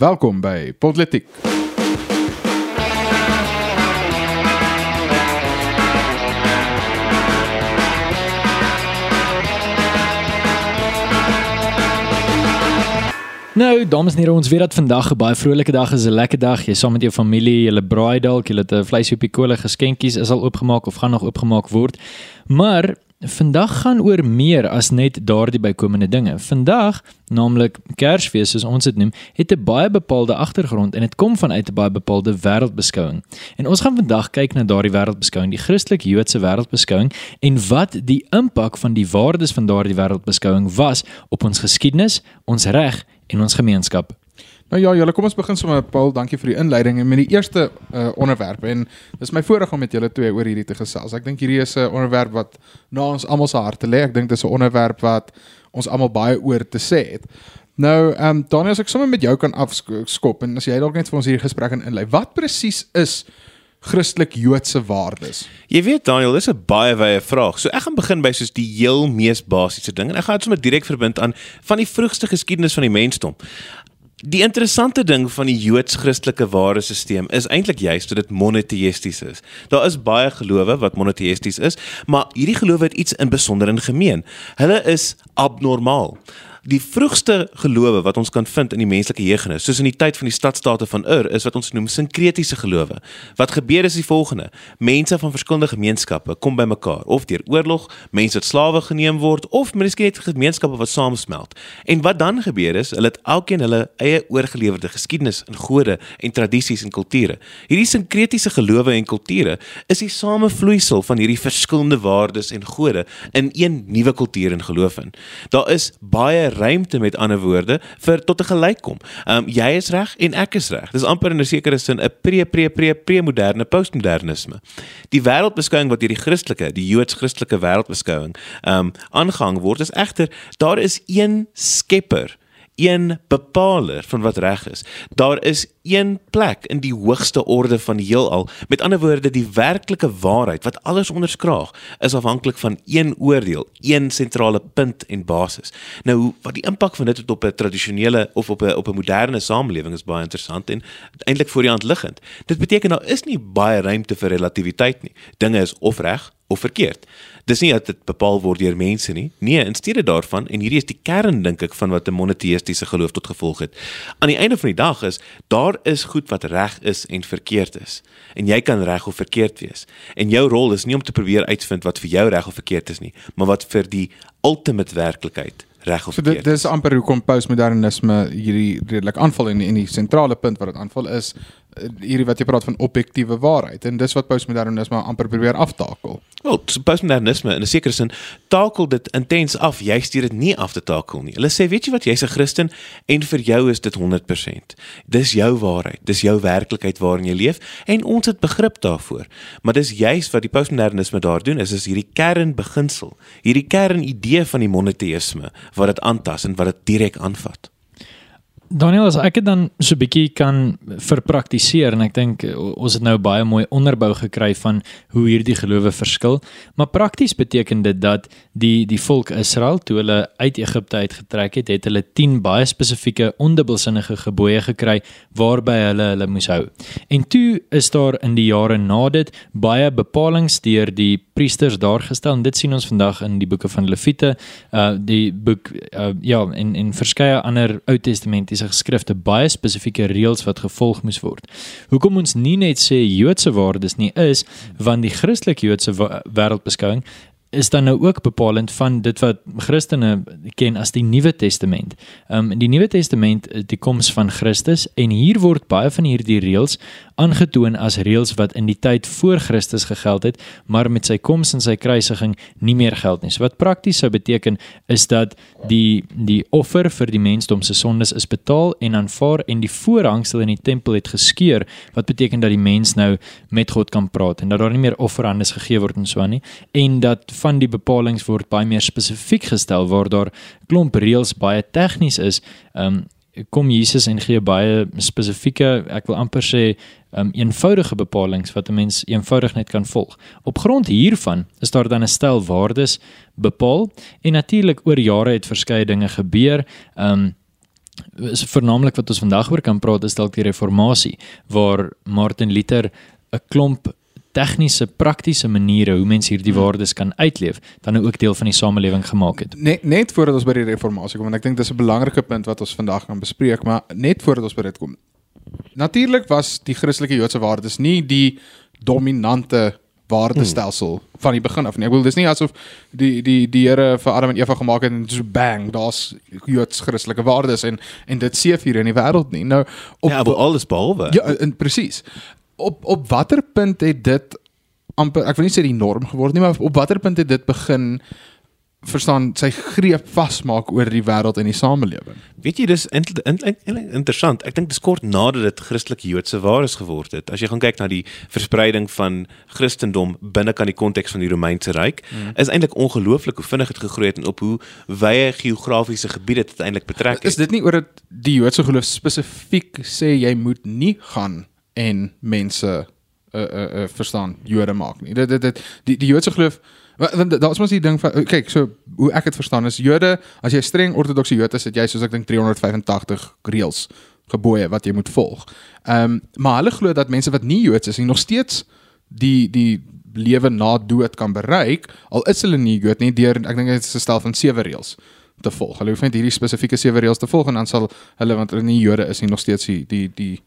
Welkom by Potletiek. Nou, dames en here, ons weet dat vandag 'n baie vrolike dag is, 'n lekker dag. Jy saam met jou familie, julle braai dalk, julle het 'n vleisie op die kolle geskenkies is al oopgemaak of gaan nog oopgemaak word. Maar vandag gaan oor meer as net daardie bykomende dinge. Vandag, naamlik Kersfees soos ons dit noem, het 'n baie bepaalde agtergrond en dit kom vanuit 'n baie bepaalde wêreldbeskouing. En ons gaan vandag kyk na daardie wêreldbeskouing, die Christelik-Joodse wêreldbeskouing en wat die impak van die waardes van daardie wêreldbeskouing was op ons geskiedenis, ons reg en ons gemeenskap. Nou ja, julle kom ons begin sommer Paul, dankie vir die inleiding en met die eerste uh, onderwerp en dis my voorreg om met julle twee oor hierdie te gesels. Ek dink hierdie is 'n onderwerp wat na ons almal se harte lê. Ek dink dis 'n onderwerp wat ons almal baie oor te sê het. Nou, ehm um, Daniel, as ek sommer met jou kan afskop en as jy dalk net vir ons hierdie gesprek in inlei. Wat presies is Christelik Joodse waardes? Jy weet Daniel, dis 'n baie wye vraag. So ek gaan begin by soos die heel mees basiese ding en ek gaan dit sommer direk verbind aan van die vroegste geskiedenis van die mensdom. Die interessante ding van die Joods-Christelike waardesisteem is eintlik juist dat dit monoteïsties is. Daar is baie gelowe wat monoteïsties is, maar hierdie gelowe het iets in besonder in gemeen. Hulle is abnormaal die vroegste gelowe wat ons kan vind in die menslike geheugenis, soos in die tyd van die stadstaate van Ur, is wat ons noem sinkretiese gelowe. Wat gebeur is die volgende: mense van verskillende gemeenskappe kom bymekaar, of deur oorlog, mense wat slawe geneem word, of miskien net gemeenskappe wat saamsmelt. En wat dan gebeur is, hulle het elkeen hulle eie oorgelewerde geskiedenis en gode en tradisies en kulture. Hierdie sinkretiese gelowe en kulture is die samevloeisel van hierdie verskillende waardes en gode in een nuwe kultuur en geloof in. Daar is baie ruimte met ander woorde vir tot 'n gelykkom. Ehm um, jy is reg en ek is reg. Dis amper in 'n sekere sin 'n pre pre pre pre-moderne postmodernisme. Die wêreldbeskouing wat hierdie Christelike, die Joods-Christelike wêreldbeskouing ehm um, aangehang word is egter daar is een skepper een bepaler van wat reg is. Daar is een plek in die hoogste orde van die heelal. Met ander woorde, die werklike waarheid wat alles onderskraag, is afhanklik van een oordeel, een sentrale punt en basis. Nou, wat die impak van dit op 'n tradisionele of op 'n op 'n moderne samelewing is baie interessant en eintlik voor die hand liggend. Dit beteken daar is nie baie ruimte vir relativiteit nie. Dinge is of reg of verkeerd. Dis nie dat dit bepaal word deur mense nie. Nee, in steede daarvan en hierdie is die kern dink ek van wat 'n monoteïstiese geloof tot gevolg het. Aan die einde van die dag is daar is goed wat reg is en verkeerd is. En jy kan reg of verkeerd wees. En jou rol is nie om te probeer uitvind wat vir jou reg of verkeerd is nie, maar wat vir die ultimate werklikheid reg of So verkeerd. dit dis amper hoekom postmodernisme hierdie redelik aanval en en die sentrale punt wat dit aanval is hierdie wat jy praat van objektiewe waarheid en dis wat postmodernisme amper probeer aftakel. Wel, postmodernisme in 'n sekere sin takel dit intens af. Jy stuur dit nie af te takel nie. Hulle sê, weet jy wat, jy's 'n Christen en vir jou is dit 100%. Dis jou waarheid, dis jou werklikheid waarin jy leef en ons het begrip daarvoor. Maar dis juis wat die postmodernisme daar doen, is is hierdie kernbeginsel, hierdie kernidee van die monoteïsme wat dit aantas en wat dit direk aanvat. Daniel, as ek dit dan so bietjie kan verpraktiseer en ek dink eh, ons het nou baie mooi onderbou gekry van hoe hierdie gelowe verskil, maar prakties beteken dit dat die die volk Israel toe hulle uit Egipte uitgetrek het, het hulle 10 baie spesifieke ondubbelsinnige gebooie gekry waarby hulle hulle moes hou. En toe is daar in die jare na dit baie bepalinge deur die priesters daar gestel en dit sien ons vandag in die boeke van Levite, uh die boek uh ja, en en verskeie ander Ou Testamentiese geskrifte baie spesifieke reëls wat gevolg moes word. Hoekom ons nie net sê Joodse waardes nie is want die Christelike Joodse wêreldbeskouing is dan nou ook bepalend van dit wat Christene ken as die Nuwe Testament. Um die Nuwe Testament is die koms van Christus en hier word baie van hierdie reëls aangetoon as reëls wat in die tyd voor Christus gegeld het, maar met sy koms en sy kruisiging nie meer geld nie. So wat prakties sou beteken is dat die die offer vir die mensdom se sondes is betaal en aanvaar en die voorhangsel in die tempel het geskeur, wat beteken dat die mens nou met God kan praat en dat daar nie meer offerandes gegee word en so aan nie en dat van die bepalinge word baie meer spesifiek gestel waar daar klomp reëls baie tegnies is. Um kom Jesus en gee baie spesifieke, ek wil amper sê, um eenvoudige bepalinge wat 'n mens eenvoudig net kan volg. Op grond hiervan is daar dan 'n stel waardes bepaal en natuurlik oor jare het verskeie dinge gebeur. Um is vernaamlik wat ons vandag oor kan praat is dalk die reformatie waar Martin Luther 'n klomp tegniese praktiese maniere hoe mense hierdie waardes kan uitleef dan ook deel van die samelewing gemaak het. Net net voordat ons by die reformatie kom en ek dink dis 'n belangrike punt wat ons vandag gaan bespreek, maar net voordat ons by dit kom. Natuurlik was die Christelike Joodse waardes nie die dominante waardestelsel hmm. van die begin af nie. Ek bedoel dis nie asof die die die Here vir Adam en Eva gemaak het en so bang, daar's Joods Christelike waardes en en dit seef hier in die wêreld nie. Nou op ja, alles behalwe. Ja, en presies op op watter punt het dit amper ek wil nie sê die norm geword nie, maar op watter punt het dit begin verstaan sy greep vasmaak oor die wêreld en die samelewing. Weet jy dis in, in, in, interessant. Ek dink dis kort nadat dit Christelik Joodse waardes geword het. As jy gaan kyk na die verspreiding van Christendom binne kan die konteks van die Romeinse ryk, hmm. is eintlik ongelooflik hoe vinnig dit gegroei het en op hoe wye geografiese gebiede dit eintlik betrek het. Is dit nie oor dat die Joodse geloof spesifiek sê jy moet nie gaan en mense uh uh, uh verstaan Jode maak nie. Dit dit dit die die Joodse geloof daar's mos die ding van kyk so hoe ek dit verstaan is Jode as jy streng ortodokse Jood is, het jy soos ek dink 385 reëls gebooie wat jy moet volg. Ehm um, maar hulle glo dat mense wat nie Joods is nie nog steeds die die lewe na dood kan bereik al is hulle nie Jood nie deur ek dink dit is 'n stel van sewe reëls te volg. Hulle hoef net hierdie spesifieke sewe reëls te volg en dan sal hulle want hulle nie Jode is nie nog steeds die die die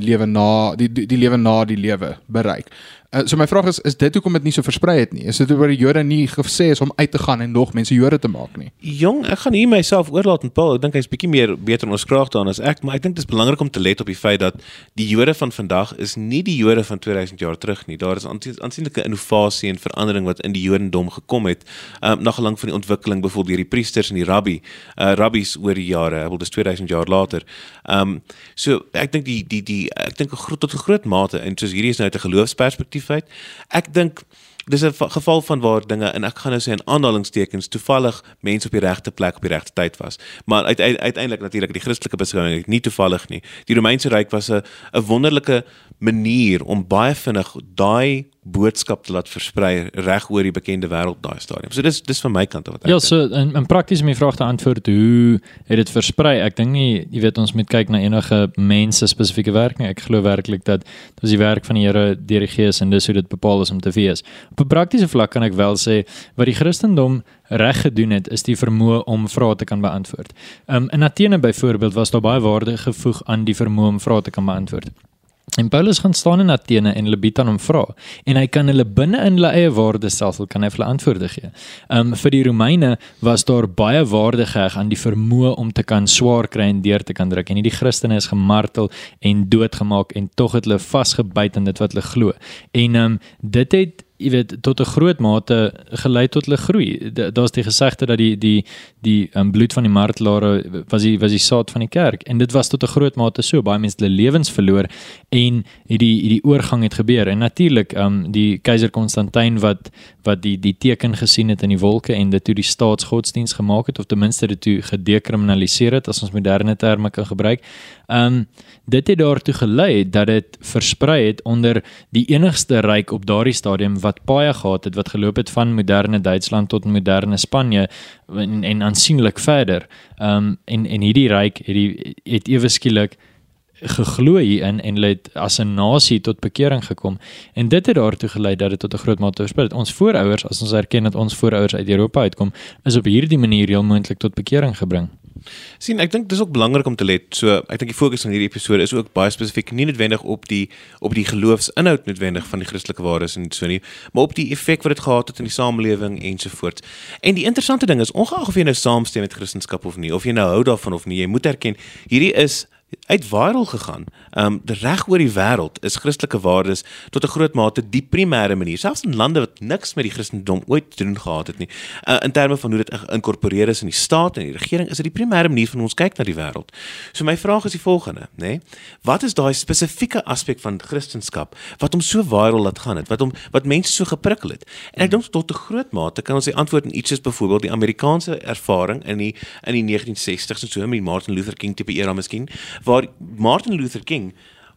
lewe na die die, die lewe na die lewe bereik. Uh, so my vraag is is dit hoekom dit nie so versprei het nie? Is dit oor die Jode nie gesê is om uit te gaan en nog mense Jode te maak nie? Jong, ek gaan hier myself oorlaat met Paul. Ek dink hy's bietjie meer beter in ons kraag daan as ek, maar ek dink dit is belangrik om te let op die feit dat die Jode van vandag is nie die Jode van 2000 jaar terug nie. Daar is aansienlike innovasie en verandering wat in die Jodendom gekom het, um, na gelang van die ontwikkeling byvoorbeeld deur die priesters en die rabbi, uh, rabbies oor die jare. Wil dis 2000 jaar later. Ehm um, so ek dink die die die ek dink tot 'n groot mate en soos hierdie is nou uit 'n geloofsperspektief feit. Ek dink dis 'n geval van waar dinge en ek gaan nou sê in aanhalingstekens toevallig mense op die regte plek op die regte tyd was. Maar uiteindelik natuurlik die Christelike beskrywing nie toevallig nie. Die Romeinse ryk was 'n 'n wonderlike manier om baie vinnig daai boodskap te laat versprei reg oor die bekende wêreld daai stadium. So dis dis van my kant af wat ek Ja, so in, in prakties om die vraag te antwoord hoe het dit versprei? Ek dink nie jy weet ons moet kyk na enige mense spesifieke werk nie. Ek glo werklik dat dit is die werk van die Here deur die Gees en dis hoe dit bepaal is om te wees. Op 'n praktiese vlak kan ek wel sê wat die Christendom reg gedoen het is die vermoë om vrae te kan beantwoord. Um, in Athene byvoorbeeld was daar baie waarde gevoeg aan die vermoë om vrae te kan beantwoord. En Paulus gaan staan in Athene en hulle bied aan hom vra en hy kan hulle binne in hulle eie woordestelsel kan hy hulle antwoorde gee. Um vir die Romeine was daar baie waarde geheg aan die vermoë om te kan swaar kry en deur te kan druk en hierdie Christene is gemartel en doodgemaak en tog het hulle vasgebyt in dit wat hulle glo. En um dit het jy weet tot 'n groot mate gelei tot hulle groei. Daar's die gesegde dat die die die um, bloed van die martelare was die was die saad van die kerk en dit was tot 'n groot mate so baie mense hulle lewens verloor en hierdie hierdie oorgang het gebeur. En natuurlik um die keiser Konstantin wat wat die die teken gesien het in die wolke en dit toe die staatsgodsdiens gemaak het of ten minste dit toe gedekriminaliseer het as ons moderne terme kan gebruik. Um dit het daartoe gelei dat dit versprei het onder die enigste ryk op daardie stadium wat baie gehad het wat geloop het van moderne Duitsland tot moderne Spanje en, en aansienlik verder. Um en en hierdie ryk het die het ewe skielik geglo hierin en hulle het as 'n nasie tot bekering gekom en dit het daartoe gelei dat dit tot 'n groot mate versprei het. Ons voorouers, as ons erken dat ons voorouers uit Europa uitkom, is op hierdie manier heel moontlik tot bekering gebring. Sien ek dink dis ook belangrik om te let. So ek dink die fokus van hierdie episode is ook baie spesifiek nie noodwendig op die op die geloofsinhoud noodwendig van die Christelike waardes en so nie, maar op die effek wat dit gehad het in die samelewing ensovoorts. En die interessante ding is ongeag of jy nou saamstem met Christendom of nie, of jy nou hou daarvan of nie, jy moet erken hierdie is uit viral gegaan. Um reg oor die wêreld is Christelike waardes tot 'n groot mate die primêre manier, selfs in lande wat niks met die Christendom ooit te doen gehad het nie. Uh, in terme van hoe dit geïnkorporeer is in die staat en die regering, is dit die primêre manier van ons kyk na die wêreld. So my vraag is die volgende, nê? Nee? Wat is daai spesifieke aspek van Christendom wat hom so viral laat gaan het, wat hom wat mense so geprikkel het? En ek dink tot 'n groot mate kan ons die antwoord in iets soos byvoorbeeld die Amerikaanse ervaring in die in die 1960s en so met Martin Luther King tipe era miskien waar Martin Luther King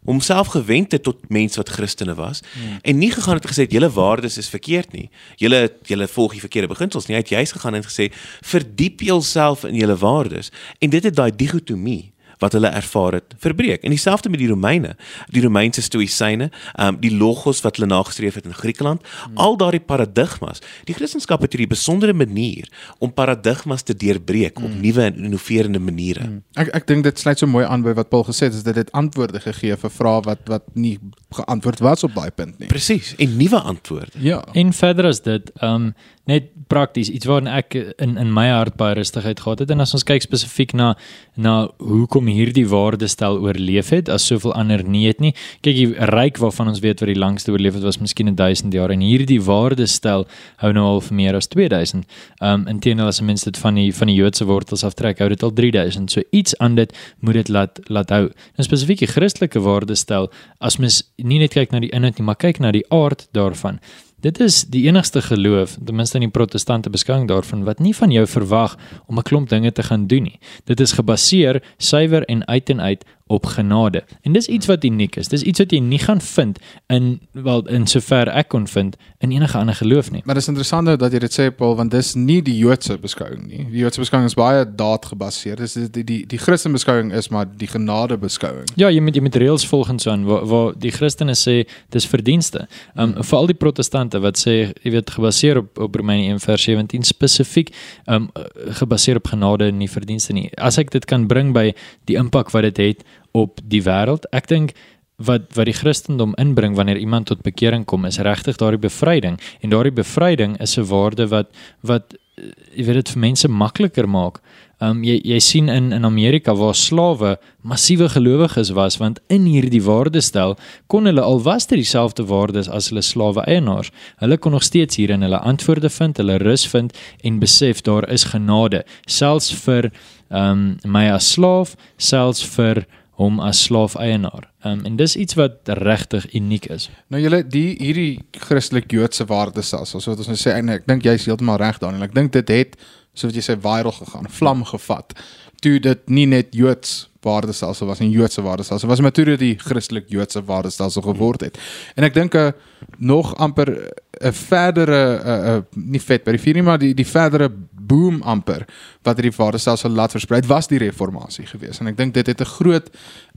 homself gewend het tot mense wat Christene was hmm. en nie gegaan het gesê julle waardes is verkeerd nie. Julle julle volg die verkeerde beginsels nie. Hy het juist gegaan en gesê verdiep jouself in julle waardes en dit het daai digotomie wat hulle ervaar het verbreek. En dieselfde met die Romeine, die Romeinse stoïsyne, ehm um, die logos wat hulle nagestreef het in Griekeland, hmm. al daardie paradigmas. Die Christendom het hierdie besondere manier om paradigmas te deurbreek hmm. op nuwe en innoverende maniere. Hmm. Ek ek dink dit sluit so mooi aan by wat Paul gesê het, is dit het antwoorde gegee vir vrae wat wat nie geantwoord was op daai punt nie. Presies, en nuwe antwoorde. Ja. En verder as dit, ehm um, net prakties iets waarin ek in in my hart baie rustigheid gehad het. En as ons kyk spesifiek na na hoekom hierdie waardestel oorleef het as soveel ander nie het nie. Kyk die ryk waarvan ons weet wat die langste oorleef het was miskien 1000 jaar. En hierdie waardestel hou nou al vir meer as 2000 um inteendeel as mense dit van die van die Joodse wortels aftrek hou dit al 3000 so iets aan dit moet dit laat laat hou. En spesifiek die Christelike waardestel as mens nie net kyk na die inhoud nie maar kyk na die aard daarvan Dit is die enigste geloof, ten minste in die protestante beskouing daarvan wat nie van jou verwag om 'n klomp dinge te gaan doen nie. Dit is gebaseer suiwer en uit en uit op genade. En dis iets wat uniek is. Dis iets wat jy nie gaan vind in wel in sover ek kon vind in enige ander geloof nie. Maar dis interessant dat jy dit sê Paul want dis nie die Joodse beskouing nie. Die Joodse beskouing is baie daad gebaseer. Dis die die die, die Christen beskouing is maar die genade beskouing. Ja, jy moet jy met reëls volgens aan waar waar die Christene sê dis verdienste. Um hmm. vir al die protestante wat sê jy weet gebaseer op op Romeine 1 vers 17 spesifiek um gebaseer op genade en nie verdienste nie. As ek dit kan bring by die impak wat dit het, het op die wêreld. Ek dink wat wat die Christendom inbring wanneer iemand tot bekering kom is regtig daardie bevryding en daardie bevryding is 'n waarde wat wat eh, jy weet dit vir mense makliker maak. Um jy jy sien in in Amerika waar slawe massiewe gelowiges was want in hierdie waardestel kon hulle al was dit dieselfde waardes as hulle slawe eienaars. Hulle kon nog steeds hierin hulle antwoorde vind, hulle rus vind en besef daar is genade selfs vir um my as slaaf, selfs vir hom as slaaf-eienaar. Um, en dis iets wat regtig uniek is. Nou julle die hierdie Christelik Joodse waardestelsel, so wat ons nou sê en ek dink jy's heeltemal reg daarin. Ek dink dit het so wat jy sê viral gegaan, vlam gevat. Toe dit nie net Joods waardestelsel was, 'n Joodse waardestelsel was, maar toe die Christelik Joodse waardestelsel geword het. En ek dink 'n uh, nog amper 'n verdere 'n uh, uh, nie vet by die vier nie, maar die die verdere boom amper wat hierdie waardestelsel laat versprei was die reformatie geweest. En ek dink dit het 'n groot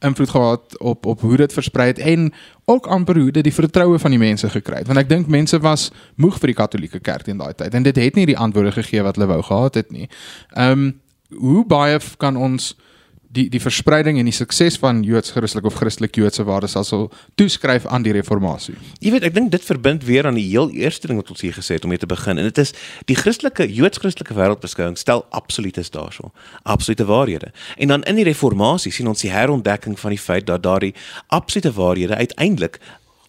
invloed gehad op op hoe dit versprei het en ook amper hoe dit die vertroue van die mense gekry het. Want ek dink mense was moeg vir die Katolieke Kerk in daai tyd en dit het nie die antwoorde gegee wat hulle wou gehad het nie. Ehm um, hoe baie kan ons die die verspreiding en die sukses van Joods-Christelik of Christelik-Joodse waardes sal toeskryf aan die reformatie. Jy weet, ek dink dit verbind weer aan die heel eerste ding wat ons hier gesê het om mee te begin en dit is die Christelike Joods-Christelike wêreldbeskouing stel absolutes daarso, absolute waarhede. En dan in die reformatie sien ons die herontdekking van die feit dat daardie absolute waarhede uiteindelik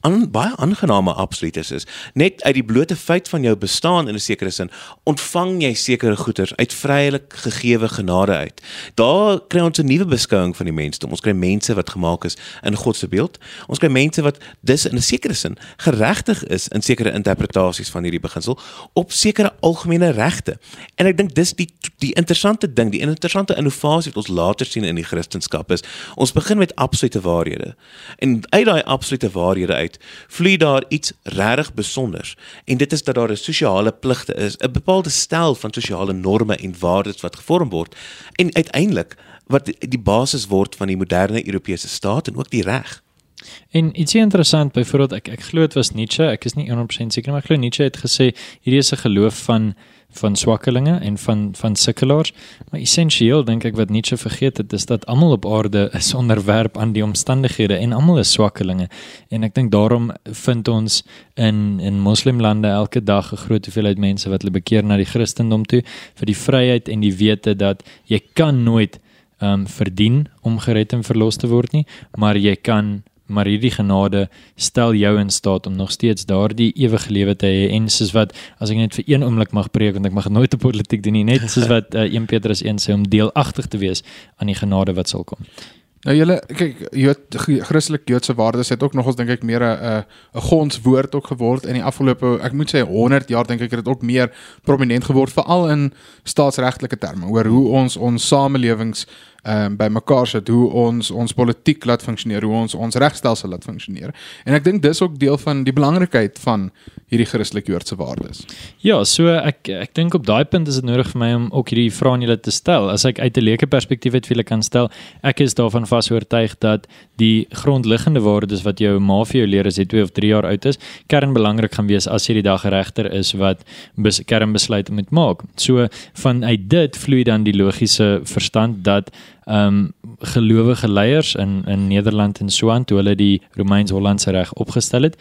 aan baie aangename absolutes is. Net uit die blote feit van jou bestaan in 'n sekere sin, ontvang jy sekere goederes uit vrylik gegeewe genade uit. Daar kry ons 'n nuwe beskouing van die mensdom. Ons kry mense wat gemaak is in God se beeld. Ons kry mense wat dis in 'n sekere sin geregtig is in sekere interpretasies van hierdie beginsel op sekere algemene regte. En ek dink dis die die interessante ding, die interessante innovasie wat ons later sien in die Christendom is, ons begin met absolute waarhede. En uit daai absolute waarhede uit uit vloei daar iets regtig besonders. En dit is dat daar 'n sosiale pligte is 'n bepaalde stel van sosiale norme en waardes wat gevorm word en uiteindelik wat die basis word van die moderne Europese staat en ook die reg. En ietsie interessant byvoorbeeld ek ek glo dit was Nietzsche ek is nie 100% seker maar ek glo Nietzsche het gesê hierdie is 'n geloof van van swakkelinge en van van sukkelaars. Maar essensieel dink ek wat Nietzsche vergeet het is dat almal op aarde is onderwerp aan die omstandighede en almal is swakkelinge. En ek dink daarom vind ons in in moslimlande elke dag 'n groot hoeveelheid mense wat hulle bekeer na die Christendom toe vir die vryheid en die wete dat jy kan nooit um verdien om gered en verlos te word nie, maar jy kan maar hierdie genade stel jou in staat om nog steeds daardie ewige lewe te hê en soos wat as ek net vir een oomblik mag preek want ek mag nooit op politiek doen nie net soos wat uh, 1 Petrus 1 sê om deelagtig te wees aan die genade wat sal kom. Nou julle kyk Jood Christelik Joodse waardes het ook nogals dink ek meer 'n 'n 'n gonswoord ook geword in die afgelope ek moet sê 100 jaar dink ek het dit ook meer prominent geword veral in staatsregtelike terme oor hoe ons ons samelewings ehm um, by mekaar sit hoe ons ons politiek laat funksioneer hoe ons ons regstelsel laat funksioneer en ek dink dis ook deel van die belangrikheid van hierdie Christelike Joodse waardes. Ja, so ek ek dink op daai punt is dit nodig vir my om ook hierdie vrae aan julle te stel. As ek uit 'n leuke perspektief uit vir julle kan stel, ek is daarvan vas oortuig dat die grondliggende waardes wat jou ma vir jou leer as jy 2 of 3 jaar oud is, kernbelangrik gaan wees as jy die dag regter is wat bes, kernbesluite moet maak. So vanuit dit vloei dan die logiese verstand dat um, gelowige leiers in in Nederland en Swaan toe hulle die Romeins-Hollandse reg opgestel het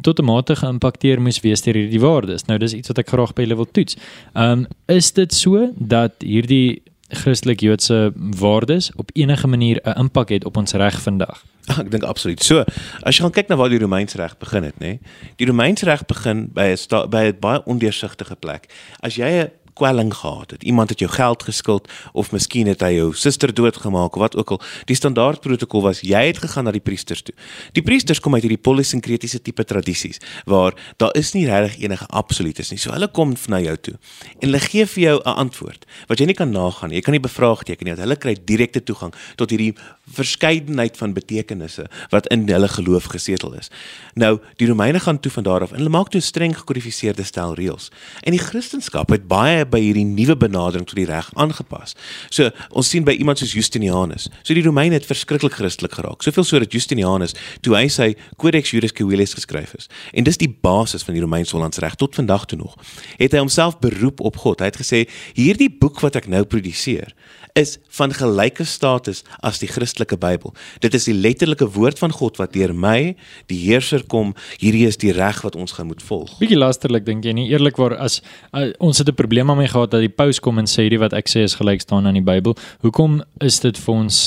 tot 'n mate geïmpakteer moes wees deur hierdie waardes. Nou dis iets wat ek graag by julle wil toets. Um, is dit so dat hierdie Christelik Joodse waardes op enige manier 'n impak het op ons reg vandag? Ek dink absoluut. So, as jy gaan kyk na waar die Romeinse reg begin het, nê? Die Romeinse reg begin by 'n by 'n baie ondeursigtige plek. As jy 'n kwelling gehad het. Iemand het jou geld geskuld of miskien het hy jou suster doodgemaak of wat ook al. Die standaard protokol was jy het gegaan na die priesters toe. Die priesters kom uit hierdie polisinkretiese tipe tradisies waar daar is nie regtig enige absolutes nie. So hulle kom na jou toe en hulle gee vir jou 'n antwoord wat jy nie kan nagaan nie. Jy kan nie bevraagteken nie. Hulle kry direkte toegang tot hierdie verskeidenheid van betekenisse wat in hulle geloof gesetel is. Nou, die Romeine gaan toe van daar af en hulle maak toe streng gekodifiseerde stel reëls. En die Christendom het baie by hierdie nuwe benadering tot die reg aangepas. So ons sien by iemand soos Justinianus. So die Romeine het verskriklik Christelik geraak. Soveel so dat Justinianus toe hy sy Codex Juris Civilis geskryf het. En dis die basis van die Romeins-Hollandse reg tot vandag toe nog. Het hy homself beroep op God. Hy het gesê hierdie boek wat ek nou produseer is van gelyke status as die Christelike Bybel. Dit is die letterlike woord van God wat deur my, die heerser kom. Hierdie is die reg wat ons gaan moet volg. Bietjie lasterlik dink jy nie eerlikwaar as uh, ons het 'n probleem daarmee gehad dat die paus kom en sê hierdie wat ek sê is gelyk staan aan die Bybel. Hoekom is dit vir ons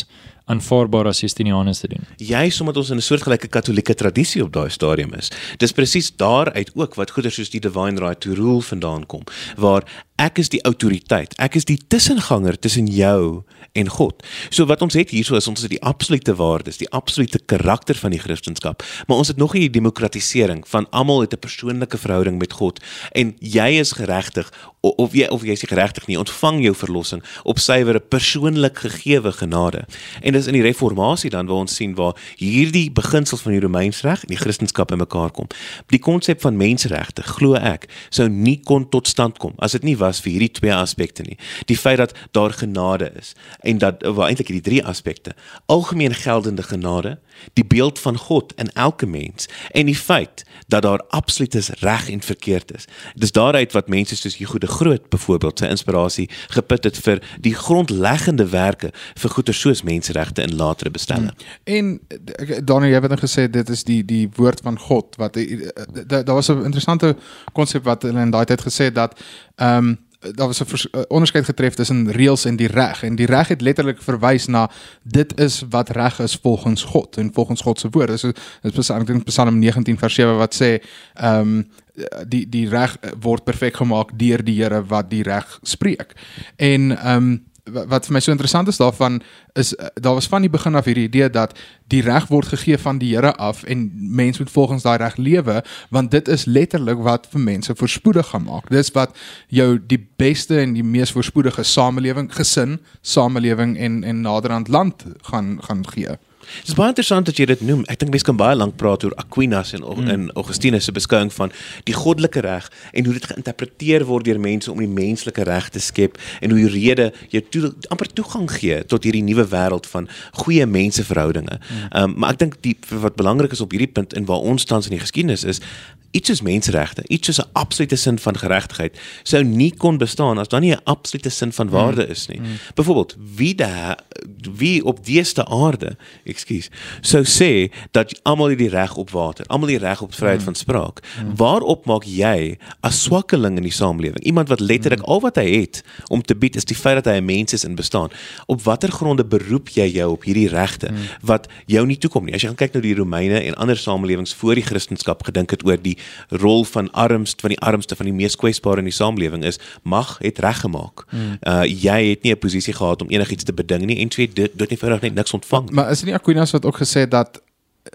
aanvaarbaar as Justinianus te doen. Juist omdat ons in 'n soortgelyke katolieke tradisie op daai stadium is. Dis presies daaruit ook wat goeder soos die divine right to rule vandaan kom, waar ek is die autoriteit. Ek is die tussenganger tussen jou en God. So wat ons het hierso is ons het die absolute waardes, die absolute karakter van die Christendom, maar ons het nog nie die demokratisering van almal het 'n persoonlike verhouding met God en jy is geregtig of jy of jy is geregtig nie, ontvang jou verlossing op suiwere persoonlik gegeewe genade. En dis in die reformatie dan waar ons sien waar hierdie beginsels van die Romeinse reg en die Christendom in mekaar kom. Die konsep van menseregte, glo ek, sou nie kon tot stand kom as dit nie was vir hierdie twee aspekte nie. Die feit dat daar genade is en dat wel eintlik hierdie drie aspekte, algemeen geldende genade, die beeld van God in elke mens en die feit dat daar absoluut is reg en verkeerd is. Dis daaruit wat mense soos Hugo de Groot byvoorbeeld sy inspirasie geput het vir die grondleggende werke vir goeie soos menseregte in latere bestelling. Hmm. En Daniel, jy het net gesê dit is die die woord van God wat daar was 'n interessante konsep wat hulle in daai tyd gesê het dat ehm um, daar was 'n onderskeid getref tussen reëls en die reg en die reg het letterlik verwys na dit is wat reg is volgens God en volgens God se woord. Dis is Psalm Psalm 19 vers 7 wat sê ehm um, die die reg word perfek gemaak deur die Here wat die reg spreek. En ehm um, wat vir my so interessant is daarvan is eh, daar was van die begin af hierdie idee dat die reg word gegee van die Here af en mense moet volgens daai reg lewe want dit is letterlik wat vir mense voorspoedig gaan maak. Dis wat jou die beste en die mees voorspoedige samelewing, gesin, samelewing en en naderhand land gaan gaan gee. Dit is baie interessant dat jy dit noem. Ek dink mense kan baie lank praat oor Aquinas en mm. en Augustinus se beskouing van die goddelike reg en hoe dit geïnterpreteer word deur mense om die menslike reg te skep en hoe die rede jou toe, amper toegang gee tot hierdie nuwe wêreld van goeie menseverhoudinge. Mm. Um, maar ek dink die wat belangrik is op hierdie punt en waar ons tans in die geskiedenis is, iets soos menseregte, iets soos 'n absolute sin van geregtigheid sou nie kon bestaan as daar nie 'n absolute sin van waarde is nie. Mm. Byvoorbeeld, wie da wie op dieeste aarde, ekskuus, sou sê dat almal het die reg op water, almal die reg op vryheid mm. van spraak. Mm. Waarop maak jy as swakkeling in die samelewing, iemand wat letterlik mm. al wat hy het om te bied is die feit dat hy 'n mens is en bestaan. Op watter gronde beroep jy jou op hierdie regte mm. wat jou nie toekom nie? As jy gaan kyk na die Romeine en ander samelewings voor die Christendom gedink het oor die rol van armste van die armste van die mees kwesbare in die samelewing is mag het reggemaak. Mm. Uh jy het nie 'n posisie gehad om enigiets te beding nie en twee dit dit nie verder net niks ontvang. Maar, maar is dit nie Aquinas wat ook gesê dat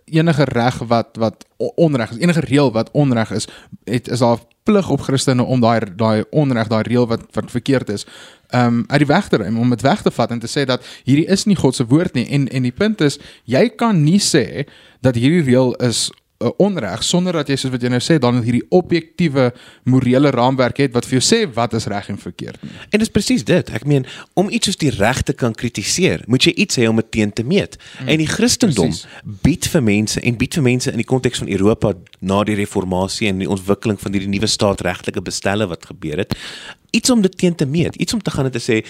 enige reg wat wat onreg is, enige reël wat onreg is, het is daar plig op Christene om daai daai onreg, daai reël wat wat verkeerd is, ehm um, uit die weg te ruim om dit weg te vat en te sê dat hierdie is nie God se woord nie en en die punt is jy kan nie sê dat hierdie reël is uh, onreg sonder dat jy soos wat jy nou sê dan hierdie objektiewe morele raamwerk het wat vir jou sê wat is reg en verkeerd. En dis presies dit. Ek meen om iets soos die regte kan kritiseer, moet jy iets hê om dit teen te meet. Mm, en die Christendom precies. bied vir mense en bied vir mense in die konteks van Europa na die reformatie en die ontwikkeling van hierdie nuwe staatregtelike bestelle wat gebeur het, iets om dit teen te meet, iets om te gaan en te sê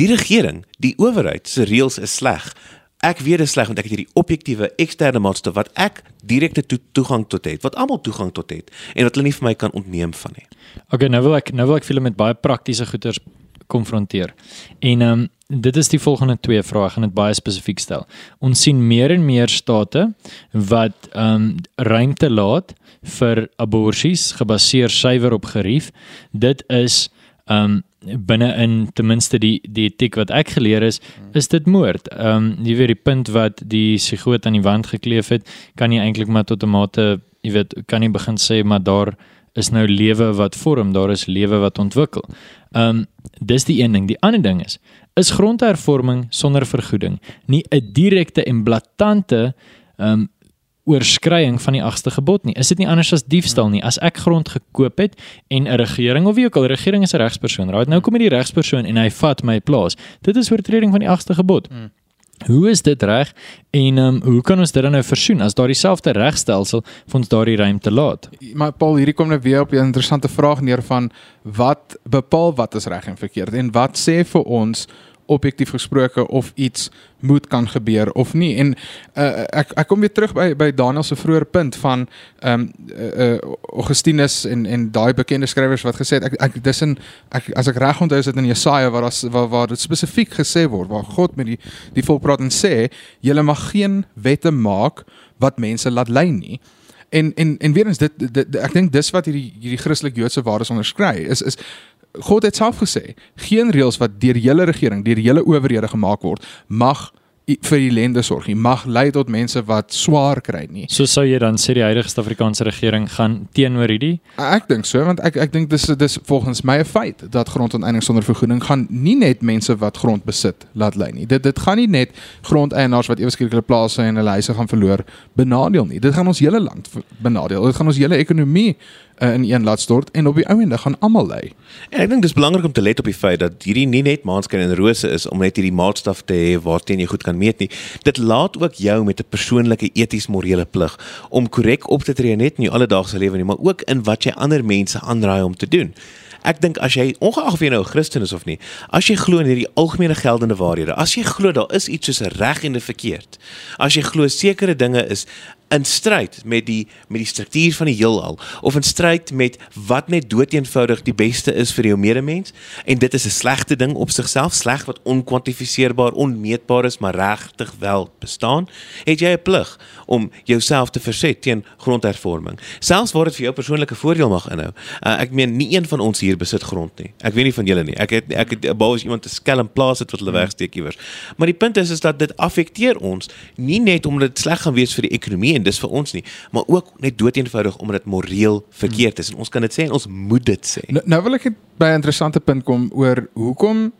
die regering, die owerheid se reëls is sleg ek weet dit sleg want ek het hierdie objektiewe eksterne maatstaf wat ek direkte to toegang tot het, wat almal toegang tot het en wat hulle nie vir my kan ontneem van nie. Okay, nou wil ek nou wil ek julle met baie praktiese goeders konfronteer. En ehm um, dit is die volgende twee vrae, ek gaan dit baie spesifiek stel. Ons sien meer en meer state wat ehm um, ruimte laat vir aborsies gebaseer suiwer op gerief. Dit is um, binne in ten minste die die etiek wat ek geleer is, is dit moord. Um, jy weet die punt wat die sigoot aan die wand gekleef het, kan jy eintlik maar tot 'n mate, jy weet, kan jy begin sê maar daar is nou lewe wat vorm, daar is lewe wat ontwikkel. Um, dis die een ding. Die ander ding is is grondhervorming sonder vergoeding nie 'n direkte en blaatante um, oorskrying van die agste gebod nie. Is dit nie anders as diefstal nie? As ek grond gekoop het en 'n regering of wie ook al, regering is 'n regspersoon, right? Nou kom hier die regspersoon en hy vat my plaas. Dit is oortreding van die agste gebod. Hmm. Hoe is dit reg en um, hoe kan ons dit dan nou versoen as daar dieselfde regstelsel vir ons daardie ruimte laat? Maar Paul, hierdie kom nou weer op 'n interessante vraag neer van wat bepaal wat is reg en verkeerd en wat sê vir ons objektief gesproke of iets moet kan gebeur of nie. En uh, ek ek kom weer terug by by Daniel se vroeë punt van ehm um, uh, Augustinus en en daai bekende skrywers wat gesê het ek ek dis in ek as ek reg onthou is dit in Jesaja waar daar waar, waar dit spesifiek gesê word waar God met die die volk praat en sê julle mag geen wette maak wat mense laat lei nie. En en en weer eens dit, dit, dit ek dink dis wat hierdie hierdie Christelik Joodse waardes onderskry is is God het self gesê, geen reëls wat deur die hele regering, deur die hele owerhede gemaak word, mag vir die lende sorg nie mag lei tot mense wat swaar kry nie. So sou jy dan sê die huidige Suid-Afrikaanse regering gaan teenoor hierdie? Ek dink so want ek ek dink dis dis volgens my 'n feit dat grondonteeneming sonder vergoeding gaan nie net mense wat grond besit laat lei nie. Dit dit gaan nie net grondeienaars wat eweskielik hulle plase en hulle huise gaan verloor benadeel nie. Dit gaan ons hele land benadeel. Dit gaan ons hele ekonomie uh, in een laat stort en op die ou ende gaan almal lei. En ek dink dis belangrik om te let op die feit dat hierdie nie net maanskyn en rose is om net hierdie maatstaf te hê waarteen jy goed kan meet nie. Dit laat ook jou met 'n persoonlike eties-morele plig om korrek op te tree net in jou alledaagse lewe nie, maar ook in wat jy ander mense aanraai om te doen. Ek dink as jy ongeag of jy nou 'n Christen is of nie, as jy glo in hierdie algemene geldende waarhede, as jy glo daar is iets soos reg en verkeerd, as jy glo sekere dinge is in stryd met die met die struktuur van die heelal of in stryd met wat net doeteenvoudig die beste is vir jou medemens en dit is 'n slegte ding op sigself sleg wat onkwantifiseerbaar onmeetbaar is maar regtig wel bestaan het jy 'n plig om jouself te verset teen grondhervorming. Selfs waar dit vir jou persoonlike voordeel mag inhou uh, ek meen nie een van ons hier besit grond nie. Ek weet nie van julle nie. Ek het ek het as iemand te skelm plaas het wat hulle wegsteek iewers. Maar die punt is is dat dit affekteer ons nie net omdat dit sleg gaan wees vir die ekonomie en dis vir ons nie, maar ook net doeteenvoudig omdat dit moreel verkeerd is en ons kan dit sê en ons moet dit sê. Nou, nou wil ek by 'n interessante punt kom oor hoekom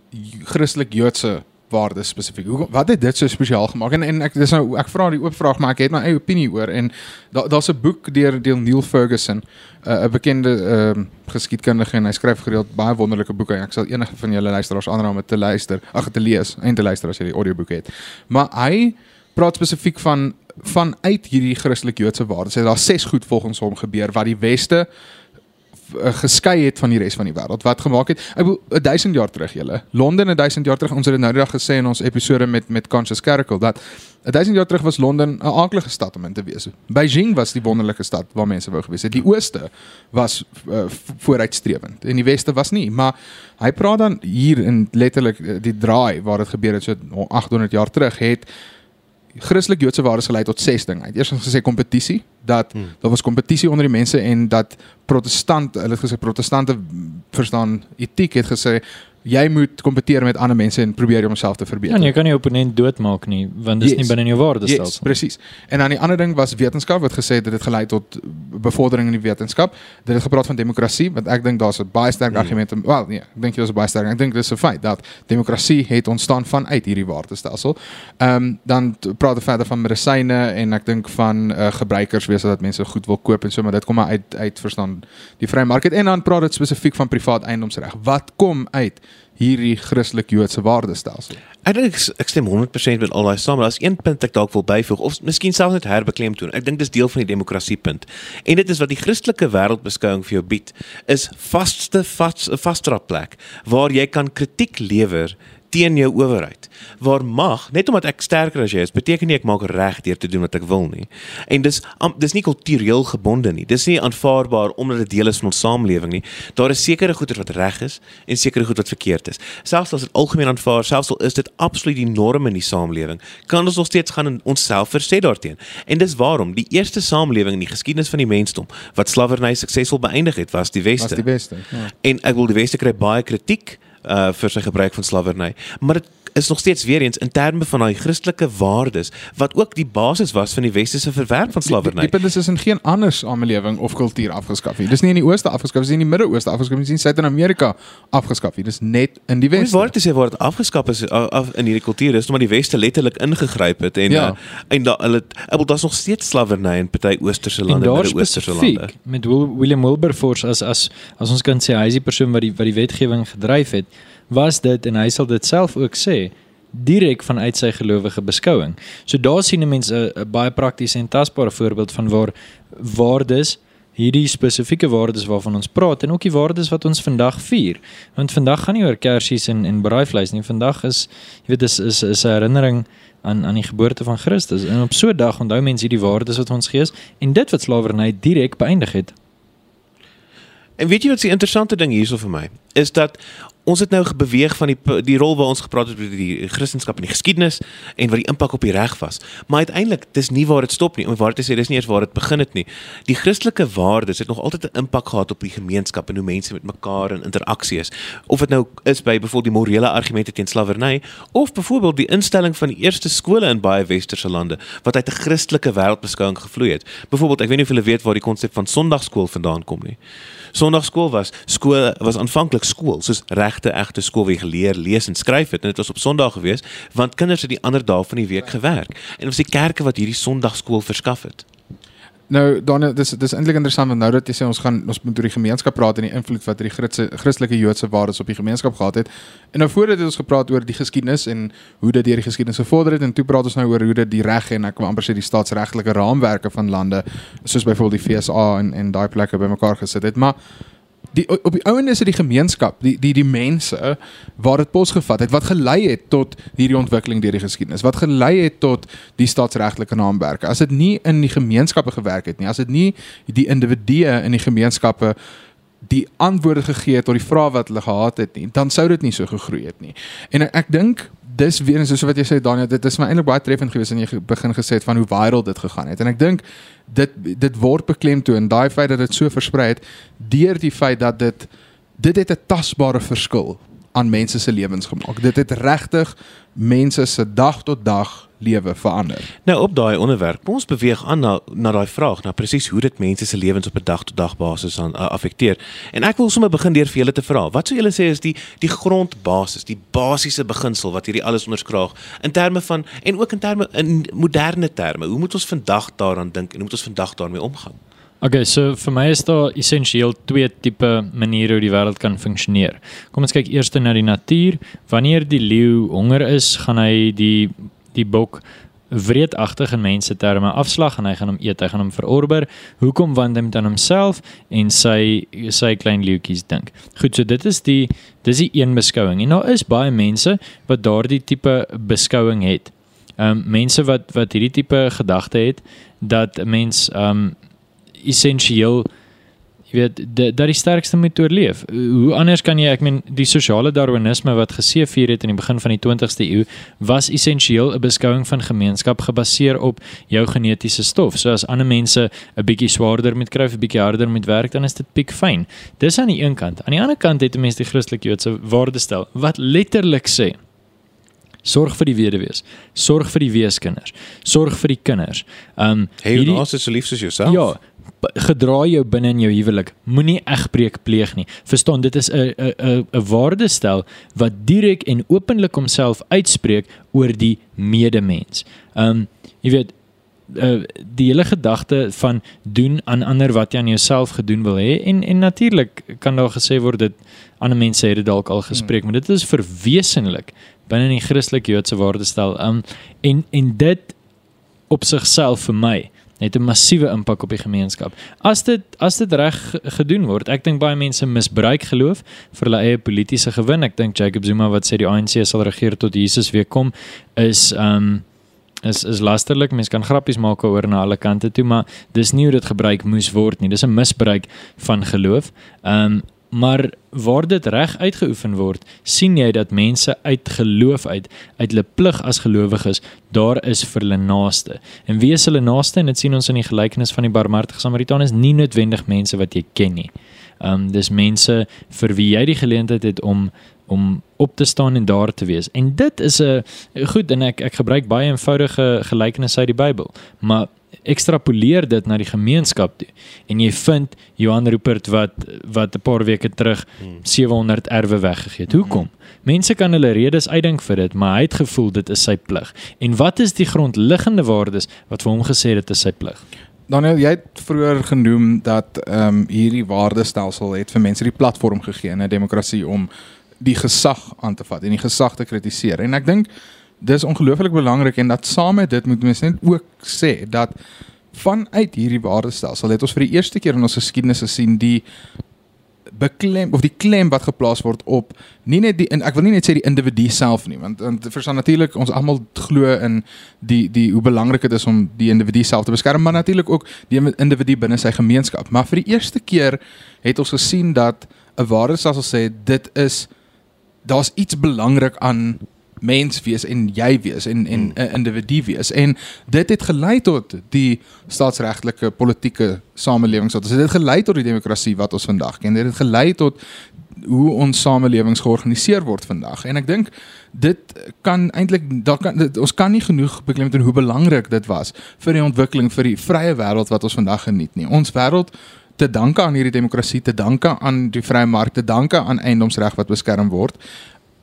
Christelik Joodse waardes spesifiek. Hoekom wat het dit so spesiaal gemaak? En en ek dis nou ek vra die oop vraag maar ek het my eie opinie oor en daar daar's 'n boek deur deel Neil Ferguson, uh, 'n bekende ehm uh, geskiedkundige en hy skryf gereeld baie wonderlike boeke. Ek sal enige van julle luisteraars aanraai om dit te luister, ag te lees en te luister as jy die audioboek het. Maar hy praat spesifiek van vanuit hierdie Christelik Joodse waardes het daar ses goed volgens hom gebeur wat die weste uh, geskei het van die res van die wêreld wat gemaak het ek bedoel 1000 jaar terug julle Londen 1000 jaar terug ons het dit nou die dag gesê in ons episode met met Conscious Caracal dat 1000 jaar terug was Londen 'n aardige stad om in te wees. Beijing was die wonderlike stad waar mense wou gewees het. Die ooste was uh, vooruitstrewend en die weste was nie, maar hy praat dan hier in letterlik uh, die draai waar dit gebeur het so 800 jaar terug het Christelik Joodse waardes gelei tot ses dinge. Hy het eers gesê kompetisie, dat hmm. daar was kompetisie onder die mense en dat protestant, hulle het gesê protestante verstaan etiek het gesê jy moet kompeteer met ander mense en probeer jouself te verbeter. Ja, en jy kan nie opponent doodmaak nie, want dit is yes. nie binne jou waardestelsel. Yes, presies. En dan die ander ding was wetenskap wat gesê het dit het gelei tot bevordering in die wetenskap. Dit het gepraat van demokrasie, want ek dink daar's 'n baie sterk mm. argument. Wel, nee, ek dink jy is baie sterk. Ek dink dis 'n feit dat demokrasie het ontstaan vanuit hierdie waardestelsel. Ehm um, dan praat hulle verder van medisyne en ek dink van uh, gebruikers wees dat mense goed wil koop en so, maar dit kom maar uit uit verstaan die vrye mark en dan praat dit spesifiek van privaat eiendomsreg. Wat kom uit hierdie Christelik Joodse waardestelsel. Ek dink ek stem 100% met al daai saam, maar daar's een punt ek dalk wil byvoeg of miskien selfs net herbeklemtoon. Ek dink dis deel van die demokrasiepunt. En dit is wat die Christelike wêreldbeskouing vir jou bied, is vaste vaste plek waar jy kan kritiek lewer teen jou owerheid. Waar mag, net omdat ek sterker as jy is, beteken nie ek maak reg deur te doen wat ek wil nie. En dis um, dis nie kultureel gebonde nie. Dis nie aanvaarbaar omdat dit deel is van ons samelewing nie. Daar is sekere goeder wat reg is en sekere goed wat verkeerd is. Selfs as dit algemeen aanvaar, selfs al is dit absoluut die norm in die samelewing, kan ons nog steeds gaan en onsself versê daarteenoor. En dis waarom die eerste samelewing in die geskiedenis van die mensdom wat slawerny suksesvol beëindig het, was die Weste. Was die Weste. Ja. En ek wil die Weste kry baie kritiek uh vir sy gebruik van slawerny. Maar dit is nog steeds weer eens in terme van daai Christelike waardes wat ook die basis was van die westerse verwerp van slawerny. Die, die, die punt is is in geen ander samelewing of kultuur afgeskaf nie. Dis nie in die ooste afgeskaf, dis nie in die Midde-Ooste afgeskaf, dis nie in Suid-Amerika afgeskaf nie. Dis net in die weste. Waar dit sê word afgeskaf is af in hierdie kultuur is omdat die weste letterlik ingegryp het en ja. uh, en da, hulle hulle daar's nog steeds slawerny in party oosterse lande, Midde-Oosterse lande. Met William Wilberforce as as as ons kan sê hy is die persoon wat die wat die wetgewing gedryf het was dit en hy sal dit self ook sê direk vanuit sy gelowige beskouing. So daar sien 'n mens 'n baie praktiese en tasbare voorbeeld van waar waardes hierdie spesifieke waardes waarvan ons praat en ook die waardes wat ons vandag vier. Want vandag gaan nie oor kersies en en braaivleis nie. Vandag is jy weet is is is 'n herinnering aan aan die geboorte van Christus. En op so 'n dag onthou mense hierdie waardes wat ons gee en dit wat slawerny direk beëindig het. En weet jy wat die interessante ding hierso vir my is dat ons het nou beweeg van die die rol waar ons gepraat het oor die Christendom en die geskiedenis en wat die impak op die reg was. Maar uiteindelik dis nie waar dit stop nie. Om waar te sê dis nie eers waar dit begin het nie. Die Christelike waardes het nog altyd 'n impak gehad op die gemeenskap en hoe mense met mekaar in interaksie is. Of dit nou is by byvoorbeeld die morele argumente teen slawerny of byvoorbeeld die instelling van die eerste skole in baie westerse lande wat uit 'n Christelike wêreldbeskouing gevloei het. Byvoorbeeld, ek weet nie of julle weet waar die konsep van Sondagskool vandaan kom nie. Sondagskool was skool was aanvanklik skool soos regte egte skool waar jy geleer lees en skryf het en dit was op Sondag gewees want kinders het die ander dae van die week gewerk en ons die kerke wat hierdie Sondagskool verskaf het. Nou dan dis dis eintlik interessant want nou dat jy sê ons gaan ons moet oor die gemeenskap praat en die invloed wat die Christelike Joodse waardes op die gemeenskap gehad het. En nou voor dit het ons gepraat oor die geskiedenis en hoe dit deur die geskiedenis gevorder het en toe praat ons nou oor hoe dit die reg en ek wil amper sê die staatsregtelike raamwerke van lande soos byvoorbeeld die FSA en en daai plekke bymekaar gesit het. Maar die op die ouene is dit die gemeenskap, die die die mense waar dit pos gevat het wat gelei het tot hierdie ontwikkeling deur die geskiedenis. Wat gelei het tot die staatsregtelike naamwerke. As dit nie in die gemeenskappe gewerk het nie, as dit nie die individue in die gemeenskappe die antwoorde gegee het tot die vrae wat hulle gehad het nie, dan sou dit nie so gegroei het nie. En ek dink dis weer eens soos wat jy sê Daniel, dit is my eintlik baie treffend geweest en jy begin gesê het van hoe viral dit gegaan het. En ek dink dit dit word beklemtoon daai feit dat dit so versprei het deur die feit dat dit dit het 'n tasbare verskil aan mense se lewens gemaak. Dit het regtig mense se dag tot dag lewe verander. Nou op daai onderwerp, kom ons beweeg aan na na daai vraag, na presies hoe dit mense se lewens op 'n dag tot dag basis aan uh, affekteer. En ek wil sommer begin deur vir julle te vra, wat sou julle sê is die die grondbasis, die basiese beginsel wat hierdie alles onderskraag in terme van en ook in terme in moderne terme. Hoe moet ons vandag daaraan dink en hoe moet ons vandag daarmee omgaan? Okay, so vir my is daar essensieel twee tipe maniere hoe die wêreld kan funksioneer. Kom ons kyk eers na die natuur. Wanneer die leeu honger is, gaan hy die die bok wreedagtig in mense terme afslag en hy gaan hom eet, hy gaan hom verorber. Hoekom want hy met aan homself en sy sy klein leeuetjies dink. Goed, so dit is die dis die een beskouing. En daar is baie mense wat daardie tipe beskouing het. Ehm um, mense wat wat hierdie tipe gedagte het dat 'n mens ehm um, essensieel jy weet dat die sterkste moet oorleef. Hoe anders kan jy ek meen die sosiale darwinisme wat geseëvier het in die begin van die 20ste eeu was essensieel 'n beskouing van gemeenskap gebaseer op jou genetiese stof. So as ander mense 'n bietjie swaarder moet kry 'n bietjie harder moet werk, dan is dit piek fyn. Dis aan die een kant. Aan die ander kant het 'n mens die Christelike Joodse waardestel wat letterlik sê Sorg vir die weduwees, sorg vir die weeskinders, sorg vir die kinders. Um Hey, hierdie is so lief soos jouself. Ja, gedra jou binne in jou huwelik. Moenie egbreek pleeg nie. Verstaan, dit is 'n 'n 'n waardestel wat direk en openlik homself uitspreek oor die medemens. Um jy weet uh, die hele gedagte van doen aan ander wat jy aan jouself gedoen wil hê en en natuurlik kan daar gesê word dit ander mense het dit dalk al gespreek, hmm. maar dit is verwesenlik binne die Christelike Joodse waardestel. Um en en dit op sigself vir my het 'n massiewe impak op die gemeenskap. As dit as dit reg gedoen word, ek dink baie mense misbruik geloof vir hulle eie politieke gewin. Ek dink Jacob Zuma wat sê die ANC sal regeer tot Jesus weer kom is um is is lasterlik. Mense kan grappies maak oor na alle kante toe, maar dis nie hoe dit gebruik moes word nie. Dis 'n misbruik van geloof. Um maar waar dit reg uitgeoefen word, sien jy dat mense uit geloof uit, uit hulle plig as gelowiges, daar is vir hulle naaste. En wie is hulle naaste? En dit sien ons in die gelykenis van die barmhartige Samaritaan is nie noodwendig mense wat jy ken nie. Um dis mense vir wie jy die geleentheid het om om op te staan en daar te wees. En dit is 'n goed en ek ek gebruik baie eenvoudige gelykenisse uit die Bybel, maar ekstrapoleer dit na die gemeenskap toe en jy vind Johan Rupert wat wat 'n paar weke terug 700 erwe weggegee het. Hoekom? Mense kan hulle redes uitdink vir dit, maar hy het gevoel dit is sy plig. En wat is die grondliggende waardes wat vir hom gesê dit is sy plig? Daniel, jy het vroeër genoem dat ehm um, hierdie waardestelsel het vir mense die platform gegee in 'n demokrasie om die gesag aan te vat en die gesag te kritiseer. En ek dink dis ongelooflik belangrik en dat saam met dit moet mens net ook sê dat vanuit hierdie waardestelsel het ons vir die eerste keer in ons geskiedenis gesien die beklem of die klem wat geplaas word op nie net die en ek wil nie net sê die individu self nie want want verstaan natuurlik ons almal glo in die die hoe belangrik dit is om die individu self te beskerm maar natuurlik ook die individu binne sy gemeenskap. Maar vir die eerste keer het ons gesien dat 'n waardestelsel sê dit is daar's iets belangrik aan mens wees en jy wees en en 'n hmm. individu wees. En dit het gelei tot die staatsregtelike politieke samelewing wat ons het dit gelei tot die demokrasie wat ons vandag ken. Dit het gelei tot hoe ons samelewings georganiseer word vandag. En ek dink dit kan eintlik daar kan dit, ons kan nie genoeg beklemtoon hoe belangrik dit was vir die ontwikkeling vir die vrye wêreld wat ons vandag geniet nie. Ons wêreld te danke aan hierdie demokrasie te danke aan die vrye mark te danke aan eiendomsreg wat beskerm word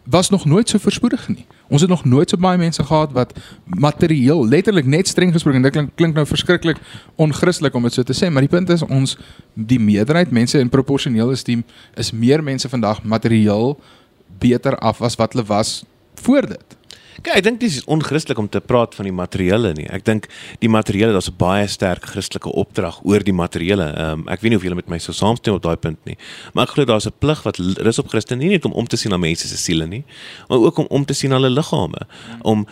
was nog nooit so voorspoedig nie. Ons het nog nooit so baie mense gehad wat materieel letterlik net streng gesproke en dit klink klink nou verskriklik onchristelik om dit so te sê, maar die punt is ons die meerderheid mense in proporsioneel is die is meer mense vandag materieel beter af as wat hulle was voor dit. Kyk, ek dink dis onchristelik om te praat van die materiële nie. Ek dink die materiële daar's 'n baie sterk Christelike opdrag oor die materiële. Ehm um, ek weet nie of julle met my sou saamstem op daai punt nie, maar ek glo daar's 'n plig wat rus op Christen nie net om om te sien na mense se siele nie, maar ook om om te sien na hulle liggame, om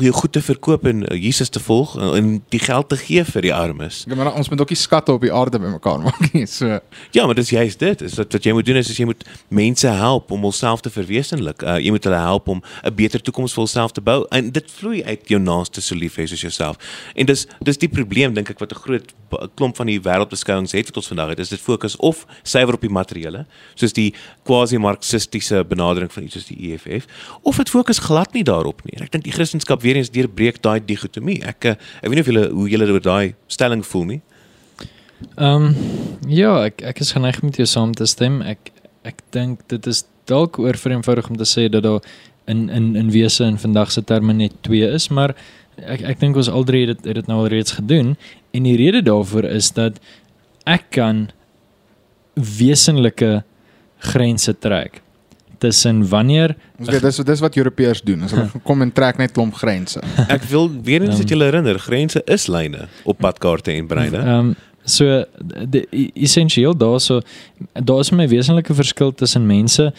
jou goed te verkoop en uh, Jesus te volg uh, en die geld te gee vir die armes. Ja, maar ons moet ook die skatte op die aarde bymekaar maak nie. So Ja, maar dis juist dit. Is dat wat jy moet doen is, is jy moet mense help om hulself te verwesenlik. Uh, jy moet hulle help om 'n beter toekoms vir hulself te bou en dit vloei uit jou naaste so lief hê soos jouself. En dis dis die probleem dink ek wat 'n groot klomp van die wêreldbeskouings het wat ons vandag het. Is dit fokus of suiwer op die materiële, soos die quasi-marxistiese benadering van iets soos die EFF, of dit fokus glad nie daarop nie. Ek dink die Christen wetenskap weer eens deurbreek daai digotomie. Ek eh, ek weet nie of julle hoe julle oor daai stelling voel nie. Ehm um, ja, ek ek is geneig met jou saam te stem. Ek ek dink dit is dalk oor vereenvoudig om te sê dat daar in in in wese in vandag se terme net twee is, maar ek ek dink ons al drie het dit dit nou al reeds gedoen en die rede daarvoor is dat ek kan wesenlike grense trek tussen wanneer Ons weet dis dis wat Europeërs doen. As hulle kom en trek net klomp grense. Ek wil weer eens dat julle herinner, grense is lyne op padkaarte en breine. Ehm um, so die essensieel daarso daar is my wesenlike verskil tussen mense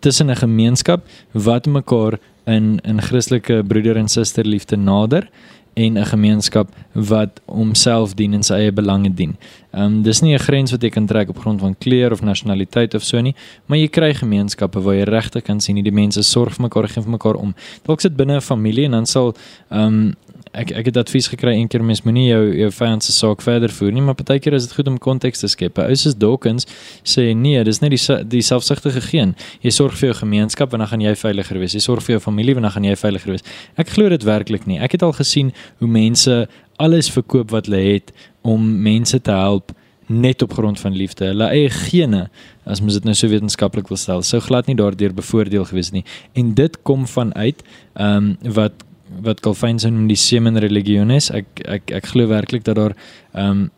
tussen 'n gemeenskap wat mekaar in in Christelike broeder en suster liefde nader en 'n gemeenskap wat homself dien en sy eie belange dien. Ehm um, dis nie 'n grens wat jy kan trek op grond van kleur of nasionaliteit of so nie, maar jy kry gemeenskappe waar jy regtig kan sien hoe die mense sorg vir mekaar, gee vir mekaar om. Dalk sit binne 'n familie en dan sal ehm um, ek ek het advies gekry een keer mens moenie jou jou vyand se saak verder voer nie, maar partykeer is dit goed om konteks te skep. Ou soos Dawkins sê nee, dis net die die selfsugtige geen. Jy sorg vir jou gemeenskap en dan gaan jy veiliger wees. Jy sorg vir jou familie en dan gaan jy veiliger wees. Ek glo dit werklik nie. Ek het al gesien hoe mense alles verkoop wat hulle het om mense te help net op grond van liefde. Hulle eie gene, as mens dit nou so wetenskaplik wil stel, sou glad nie daardeur bevoordeel gewees nie. En dit kom vanuit ehm um, wat wat Calvin se noem die semen religiones. Ek ek ek glo werklik dat daar ehm um,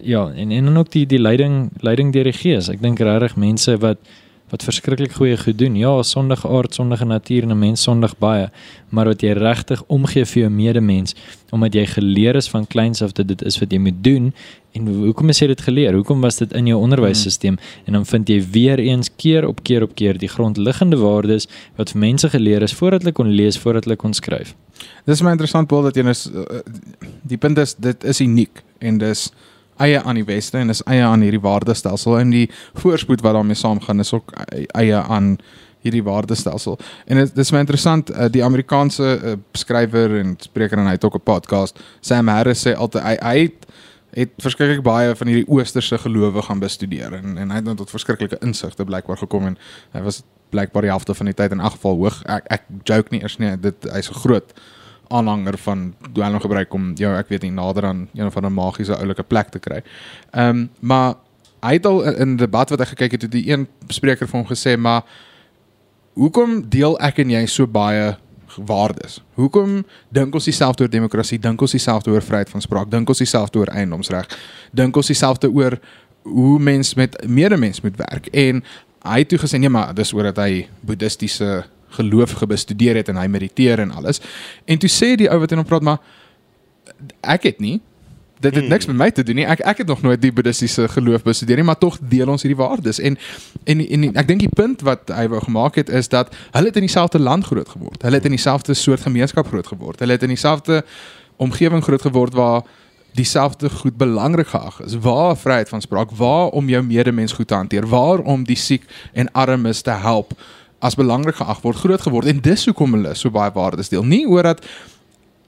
ja, en en dan ook die die leiding leiding deur die gees. Ek dink regtig mense wat wat verskriklik goeie goed doen. Ja, sondige aard, sondige natuur en 'n mens sondig baie, maar wat jy regtig omgee vir jou medemens omdat jy geleer is van kleins af dat dit is wat jy moet doen en hoekom is jy dit geleer? Hoekom was dit in jou onderwysstelsel? En dan vind jy weer eens keer op keer op keer die grondliggende waardes wat vir mense geleer is voordat hulle kon lees, voordat hulle kon skryf. Dis my interessant Paul dat jy is uh, die punt is dit is uniek en dis eie aan die weste en is eie aan hierdie waardestelsel en die voorspoed wat daarmee saamgaan is ook eie aan hierdie waardestelsel. En dit dis my interessant uh, die Amerikaanse uh, skrywer en spreker en hy het ook 'n podcast. Sam Harris sê altyd hy hy het, het verskriklik baie van hierdie oosterse gelowe gaan bestudeer en en hy het nou tot verskriklike insigte blykbaar gekom en hy was blykbaar die helfte van die tyd in elk geval hoog. Ek ek joke nie eers nie, dit hy's 'n groot aanhanger van duel gebruik om jou ek weet nie nader aan een van 'n magiese oulike plek te kry. Ehm um, maar hy het al in 'n debat wat ek gekyk het, het die een spreker vir hom gesê maar hoekom deel ek en jy so baie waardes? Hoekom dink ons dieselfde oor demokrasie, dink ons dieselfde oor vryheid van spraak, dink ons dieselfde oor eiendomsreg, dink ons dieselfde oor hoe mens met medemens moet werk? En hy het toe gesê nee, maar dis oor dat hy boeddhistiese geloof gebestudeer het en hy mediteer en alles. En toe sê die ou wat in hom praat maar ek het nie dit het niks met my te doen nie. Ek ek het nog nooit die boeddhistiese geloof bestudeer nie, maar tog deel ons hierdie waardes. En en en ek dink die punt wat hy wou gemaak het is dat hulle het in dieselfde land groot geword. Hulle het in dieselfde soort gemeenskap groot geword. Hulle het in dieselfde omgewing groot geword waar dieselfde goed belangrik geag is. Waar vryheid van spraak, waar om jou medemens goed te hanteer, waar om die siek en armes te help as belangrik geag word groot geword en dis hoekom hulle so baie waardes deel. Nie oor dat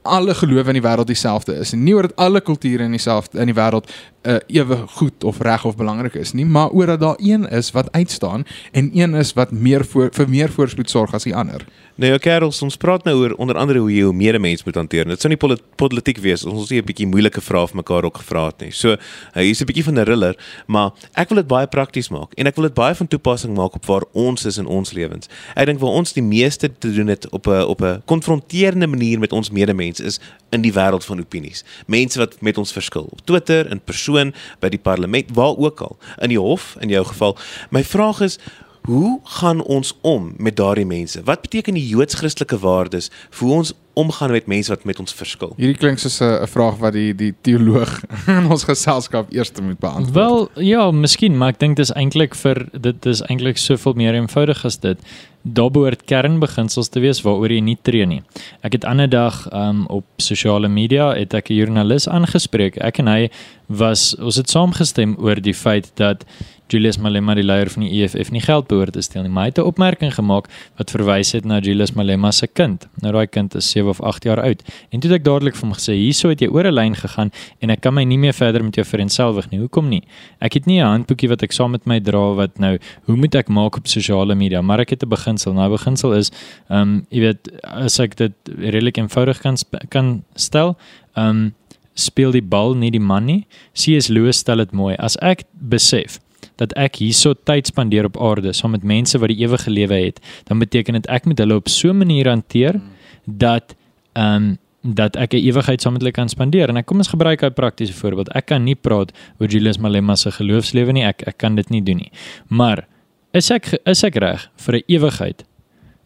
alle gelowe in die wêreld dieselfde is. Nie oor dat alle kulture in dieselfde in die wêreld uh, ewe goed of reg of belangrik is nie maar oor dat daar een is wat uitstaan en een is wat meer voor, vir meer voorspoed sorg as die ander. Nou ja, Karels, ons praat nou oor onder andere hoe jy jou medemens moet hanteer. Dit sou nie politiek wees as ons nie 'n bietjie moeilike vrae vir mekaar ook gevra het nie. So, uh, hier's 'n bietjie van 'n riller, maar ek wil dit baie prakties maak en ek wil dit baie van toepassing maak op waar ons is in ons lewens. Ek dink waar ons die meeste te doen het op 'n op 'n konfronterende manier met ons medemens is in die wêreld van opinies. Mense wat met ons verskil. Op Twitter, in persoon, by die parlement, waar ook al. In die hof in jou geval. My vraag is Hoe gaan ons om met daardie mense? Wat beteken die Joods-Christelike waardes vir ons omgaan met mense wat met ons verskil? Hierdie klink soos 'n vraag wat die die teoloog in ons geselskap eers moet beantwoord. Wel, ja, miskien, maar ek dink dis eintlik vir dit is eintlik soveel meer eenvoudig as dit. Daar behoort kernbeginsels te wees waaroor jy nie tree nie. Ek het ander dag um, op sosiale media het ek 'n joernalis aangespreek. Ek en hy was ons het saamgestem oor die feit dat Julius Malema die leier van die EFF nie geld behoort te steel nie, maar hy het 'n opmerking gemaak wat verwys het na Julius Malema se kind. Nou daai kind is 7 of 8 jaar oud. En toe het ek dadelik vir hom gesê, "Hierso het jy oor 'n lyn gegaan en ek kan my nie meer verder met jou vereensgewig nie. Hoekom nie? Ek het nie 'n handboekie wat ek saam met my dra wat nou, hoe moet ek maak op sosiale media? Maar ek het 'n beginsel. Nou beginsel is, ehm, um, jy weet, as ek dit redelik eenvoudig kan kan stel, ehm um, speel die bal nie die man nie. C.S. Lewis stel dit mooi. As ek besef dat ek hierso tyd spandeer op aarde saam met mense wat die ewige lewe het, dan beteken dit ek moet hulle op so 'n manier hanteer dat ehm um, dat ek 'n ewigheid saam met hulle kan spandeer. En ek kom ons gebruik 'n praktiese voorbeeld. Ek kan nie praat oor Julius Malema se geloofslewe nie. Ek ek kan dit nie doen nie. Maar is ek is ek reg vir 'n ewigheid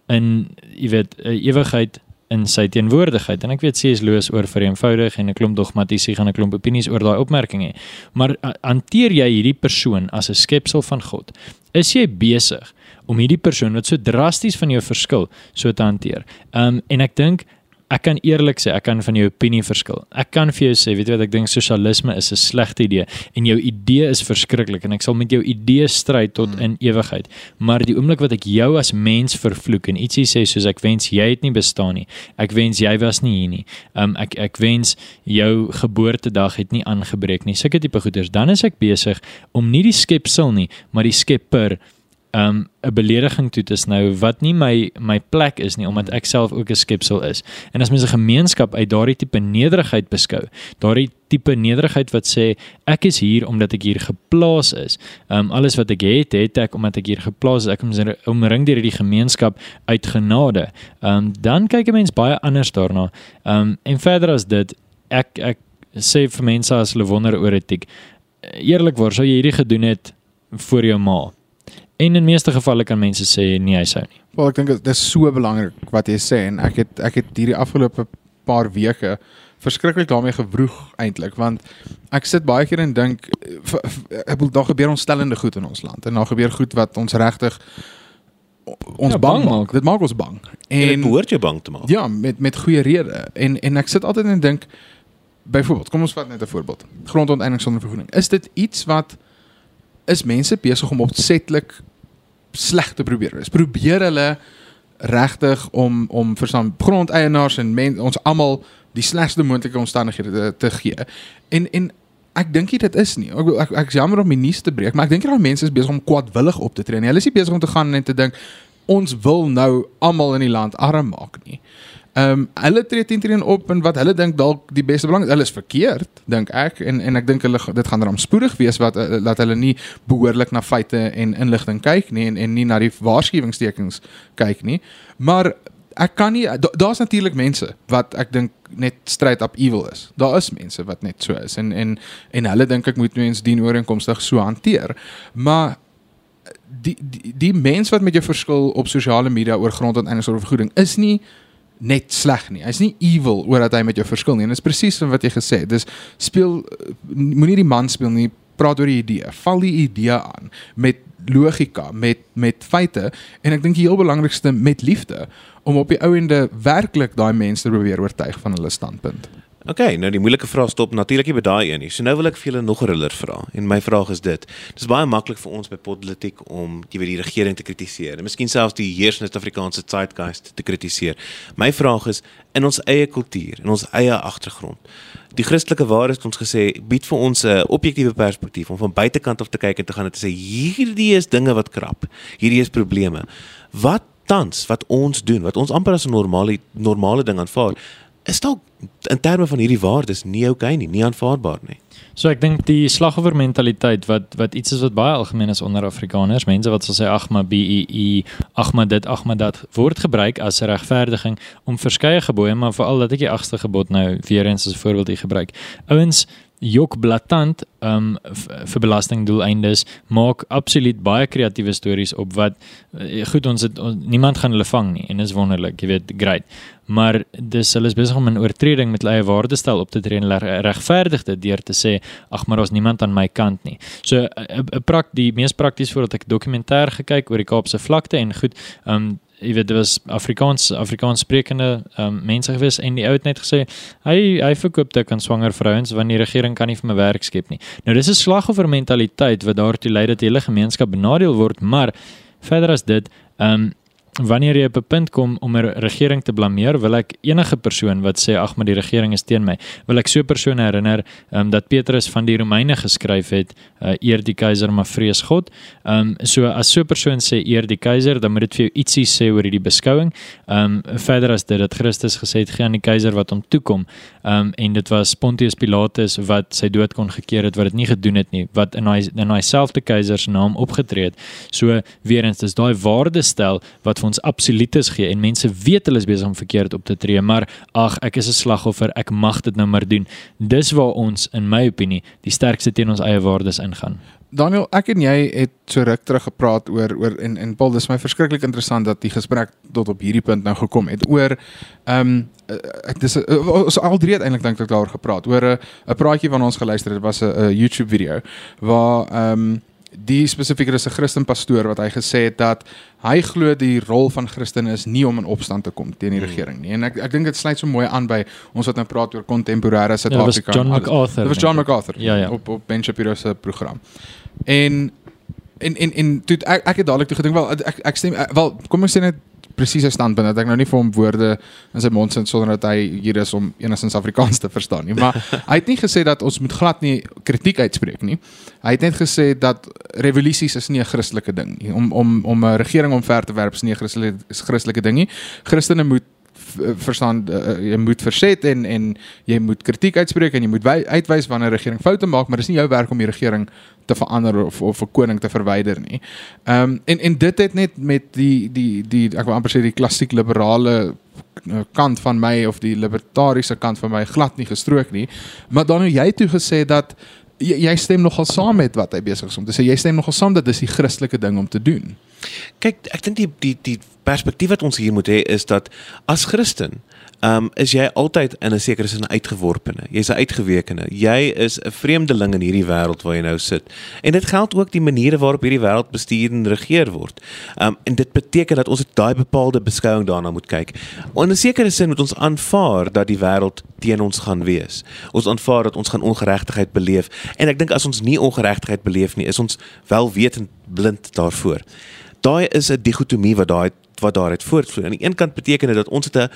in jy weet 'n ewigheid in sy teenwoordigheid en ek weet C.S. Lewis oor vereenvoudig en 'n klomp dogmatisie gaan 'n klomp opinies oor daai opmerking hê. Maar hanteer jy hierdie persoon as 'n skepsel van God? Is jy besig om hierdie persoon wat so drasties van jou verskil so te hanteer? Um en ek dink ek kan eerlik sê ek kan van jou opinie verskil. Ek kan vir jou sê, weet jy wat ek dink sosialisme is 'n slegte idee en jou idee is verskriklik en ek sal met jou idee stry tot in ewigheid. Maar die oomblik wat ek jou as mens vervloek en ietsie sê soos ek wens jy het nie bestaan nie. Ek wens jy was nie hier nie. Um ek ek wens jou geboortedag het nie aangebreek nie. Sulke tipe goeders. Dan is ek besig om nie die skepsel nie, maar die skepper um 'n belediging toe te snou wat nie my my plek is nie omdat ek self ook 'n skepsel is. En as mens 'n gemeenskap uit daardie tipe nederigheid beskou, daardie tipe nederigheid wat sê ek is hier omdat ek hier geplaas is. Um alles wat ek het, het ek omdat ek hier geplaas is. Ek is omring deur hierdie gemeenskap uit genade. Um dan kyk 'n mens baie anders daarna. Um en verder as dit, ek ek sê vir mense as hulle wonder oor etiek, eerlikwaar sou jy hierdie gedoen het vir jou ma. En in meeste gevalle kan mense sê nee, hy sou nie. Wel, ek dink dit is so belangrik wat jy sê en ek het ek het hierdie afgelope paar weke verskriklik daarmee gewroeg eintlik want ek sit baie keer en dink ek bedoel daar gebeur ontstellende goed in ons land en daar gebeur goed wat ons regtig ons Ja, bang, bang maak. Dit maak ons bang. En dit behoort jou bang te maak. Ja, met met goeie rede. En en ek sit altyd en dink byvoorbeeld, kom ons vat net 'n voorbeeld. Grondonteiening sonder vergoeding. Is dit iets wat is mense besig om opsetlik sleg te probeer? Is probeer hulle regtig om om vir son grondeienaars en men, ons almal die slegste moontlike omstandighede te, te gee. En en ek dink dit is nie. Ek ek, ek jammer om my nuus te breek, maar ek dink dat mense is besig om kwaadwillig op te tree. Hulle is nie besig om te gaan en te dink ons wil nou almal in die land arm maak nie. Ehm um, hulle tree teen teen op en wat hulle dink dalk die beste belang hulle is verkeerd dink ek en en ek dink hulle dit gaan rampspoedig wees wat uh, dat hulle nie behoorlik na feite en inligting kyk nie en en nie na die waarskuwingstekens kyk nie. Maar ek kan nie da- daar's natuurlik mense wat ek dink net straight up evil is. Daar is mense wat net so is en en en hulle dink ek moet mens dien ooreenkomstig so hanteer. Maar die die, die mens wat met jou verskil op sosiale media oor grondonteiening of vergoeding is nie net sleg nie. Hy's nie evil oor dat hy met jou verskil nie. En dit is presies wat jy gesê het. Dis speel eh, moenie die man speel nie. Praat oor die idee. Val die idee aan met logika, met met feite en ek dink die heel belangrikste met liefde om op die ou ende werklik daai mense te probeer oortuig van hulle standpunt. OK, nou die moeilike vraag stop natuurlik nie by daai een nie. So nou wil ek vir julle nog 'n riller vra. En my vraag is dit. Dis baie maklik vir ons by politiek om jy weet die regering te kritiseer. En miskien selfs die heersende Suid-Afrikaanse zeitgeist te kritiseer. My vraag is in ons eie kultuur, in ons eie agtergrond. Die Christelike waarheid het ons gesê bied vir ons 'n objektiewe perspektief om van buitekant af te kyk en te gaan en te sê hierdie is dinge wat krap. Hierdie is probleme. Wat tans wat ons doen, wat ons amper as 'n normale normale ding aanvaar, is dalk in terme van hierdie waardes nie oukei nie, nie aanvaarbaar nie. So ek dink die slagoffer mentaliteit wat wat iets is wat baie algemeen is onder Afrikaners, mense wat sal sê ag maar BEE, ag maar dit, ag maar dat word gebruik as regverdiging om verskeie gebooie, maar veral dat ek die agste gebod nou weer eens as voorbeeld hier gebruik. Ouens jok blaatant um vir belastingdoeleindes maak absoluut baie kreatiewe stories op wat eh, goed ons het ons, niemand gaan hulle vang nie en dis wonderlik jy weet great. Maar dis hulle is besig om 'n oortreding met hulle eie waardestel op te tree en regverdig dit deur te sê ag maar daar's niemand aan my kant nie. So 'n 'n prak die mees prakties voordat ek dokumentêr gekyk oor die Kaapse vlakte en goed um jy weet dit was Afrikaans Afrikaans sprekende um, mense gewees en die ou het net gesê hy hy verkoop dit aan swanger vrouens want die regering kan nie vir my werk skep nie. Nou dis 'n slagoffer mentaliteit wat daartoe lei dat die hele gemeenskap benadeel word, maar verder as dit, ehm um, wanneer jy op 'n punt kom om 'n regering te blameer, wil ek enige persoon wat sê ag maar die regering is teen my, wil ek so 'n persoon herinner um, dat Petrus van die Romeine geskryf het, uh, eer die keiser maar vrees God. Ehm um, so as so 'n persoon sê eer die keiser, dan moet dit vir jou ietsie sê oor hierdie beskouing. Ehm um, verder as dit dat Christus gesê het gee aan die keiser wat hom toekom. Ehm um, en dit was Pontius Pilatus wat sy dood kon gekeer het wat dit nie gedoen het nie, wat in daai in daai selfde keiser se naam opgetree het. So weer eens dis daai waardestel wat ons absolutes gee en mense weet hulle is besig om verkeerd op te tree, maar ag, ek is 'n slagoffer, ek mag dit nou maar doen. Dis waar ons in my opinie die sterkste teen ons eie waardes ingaan. Daniel, ek en jy het so ruk terug gepraat oor oor en en Paul, dis my verskriklik interessant dat die gesprek tot op hierdie punt nou gekom het oor ehm um, ek dis uh, ons al drie het eintlik dink ek daaroor gepraat oor 'n 'n praatjie van ons geluister het was 'n 'n YouTube video waar ehm um, die spesifieke is 'n Christen pastoor wat hy gesê het dat hy glo die rol van Christen is nie om in opstand te kom teen die regering nie. En ek ek dink dit sluit so mooi aan by ons wat nou praat oor kontemporêre Suid-Afrika. John MacArthur, Dit was John. MacArthur Ja, ja. op op Ben Shapiro se program. En en en en toe ek ek het dadelik toe gedink wel ek ek stem ek- wel kom ons sê net presies sy standpunt dat ek nou nie vir hom woorde in sy mond sit sonder dat hy hier is om enigstens Afrikaans te verstaan nie. Maar hy het nie gesê dat ons moet glad nie kritiek uitspreek nie. Hy het net gesê dat revolusies is nie 'n Christelike ding nie. Om om om 'n regering omver te werp is nie 'n Christelike is Christelike ding nie. Christene moet verstaan uh, jy moet verset en en jy moet kritiek uitspreek en jy moet wy- uitwys wanneer 'n regering foute maak, maar dis nie jou werk om die regering te verander of of 'n koning te verwyder nie. Ehm um, en en dit het net met die die die ek wil amper sê die klassiek liberale eh, kant van my of die libertariese kant van my glad nie gestrook nie. Maar dan het jy toe gesê dat jy, jy stem nogal saam met wat hy besig is om te sê. Jy stem nogal saam dat dis die Christelike ding om te doen. Kyk, ek dink die die die perspektief wat ons hier moet hê is dat as Christen, ehm um, is jy altyd in 'n sekere sin uitgeworpene. Jy's 'n uitgewekene. Jy is 'n vreemdeling in hierdie wêreld waar jy nou sit. En dit geld ook die maniere waarop hierdie wêreld bestuur en regeer word. Ehm um, en dit beteken dat ons daai bepaalde beskouing daarna moet kyk. In 'n sekere sin moet ons aanvaar dat die wêreld teen ons gaan wees. Ons aanvaar dat ons gaan ongeregtigheid beleef. En ek dink as ons nie ongeregtigheid beleef nie, is ons wel wetend blind daarvoor. Daai is 'n digotomie wat daai wat daaruit voortvloei. Aan die een kant beteken dit dat ons het 'n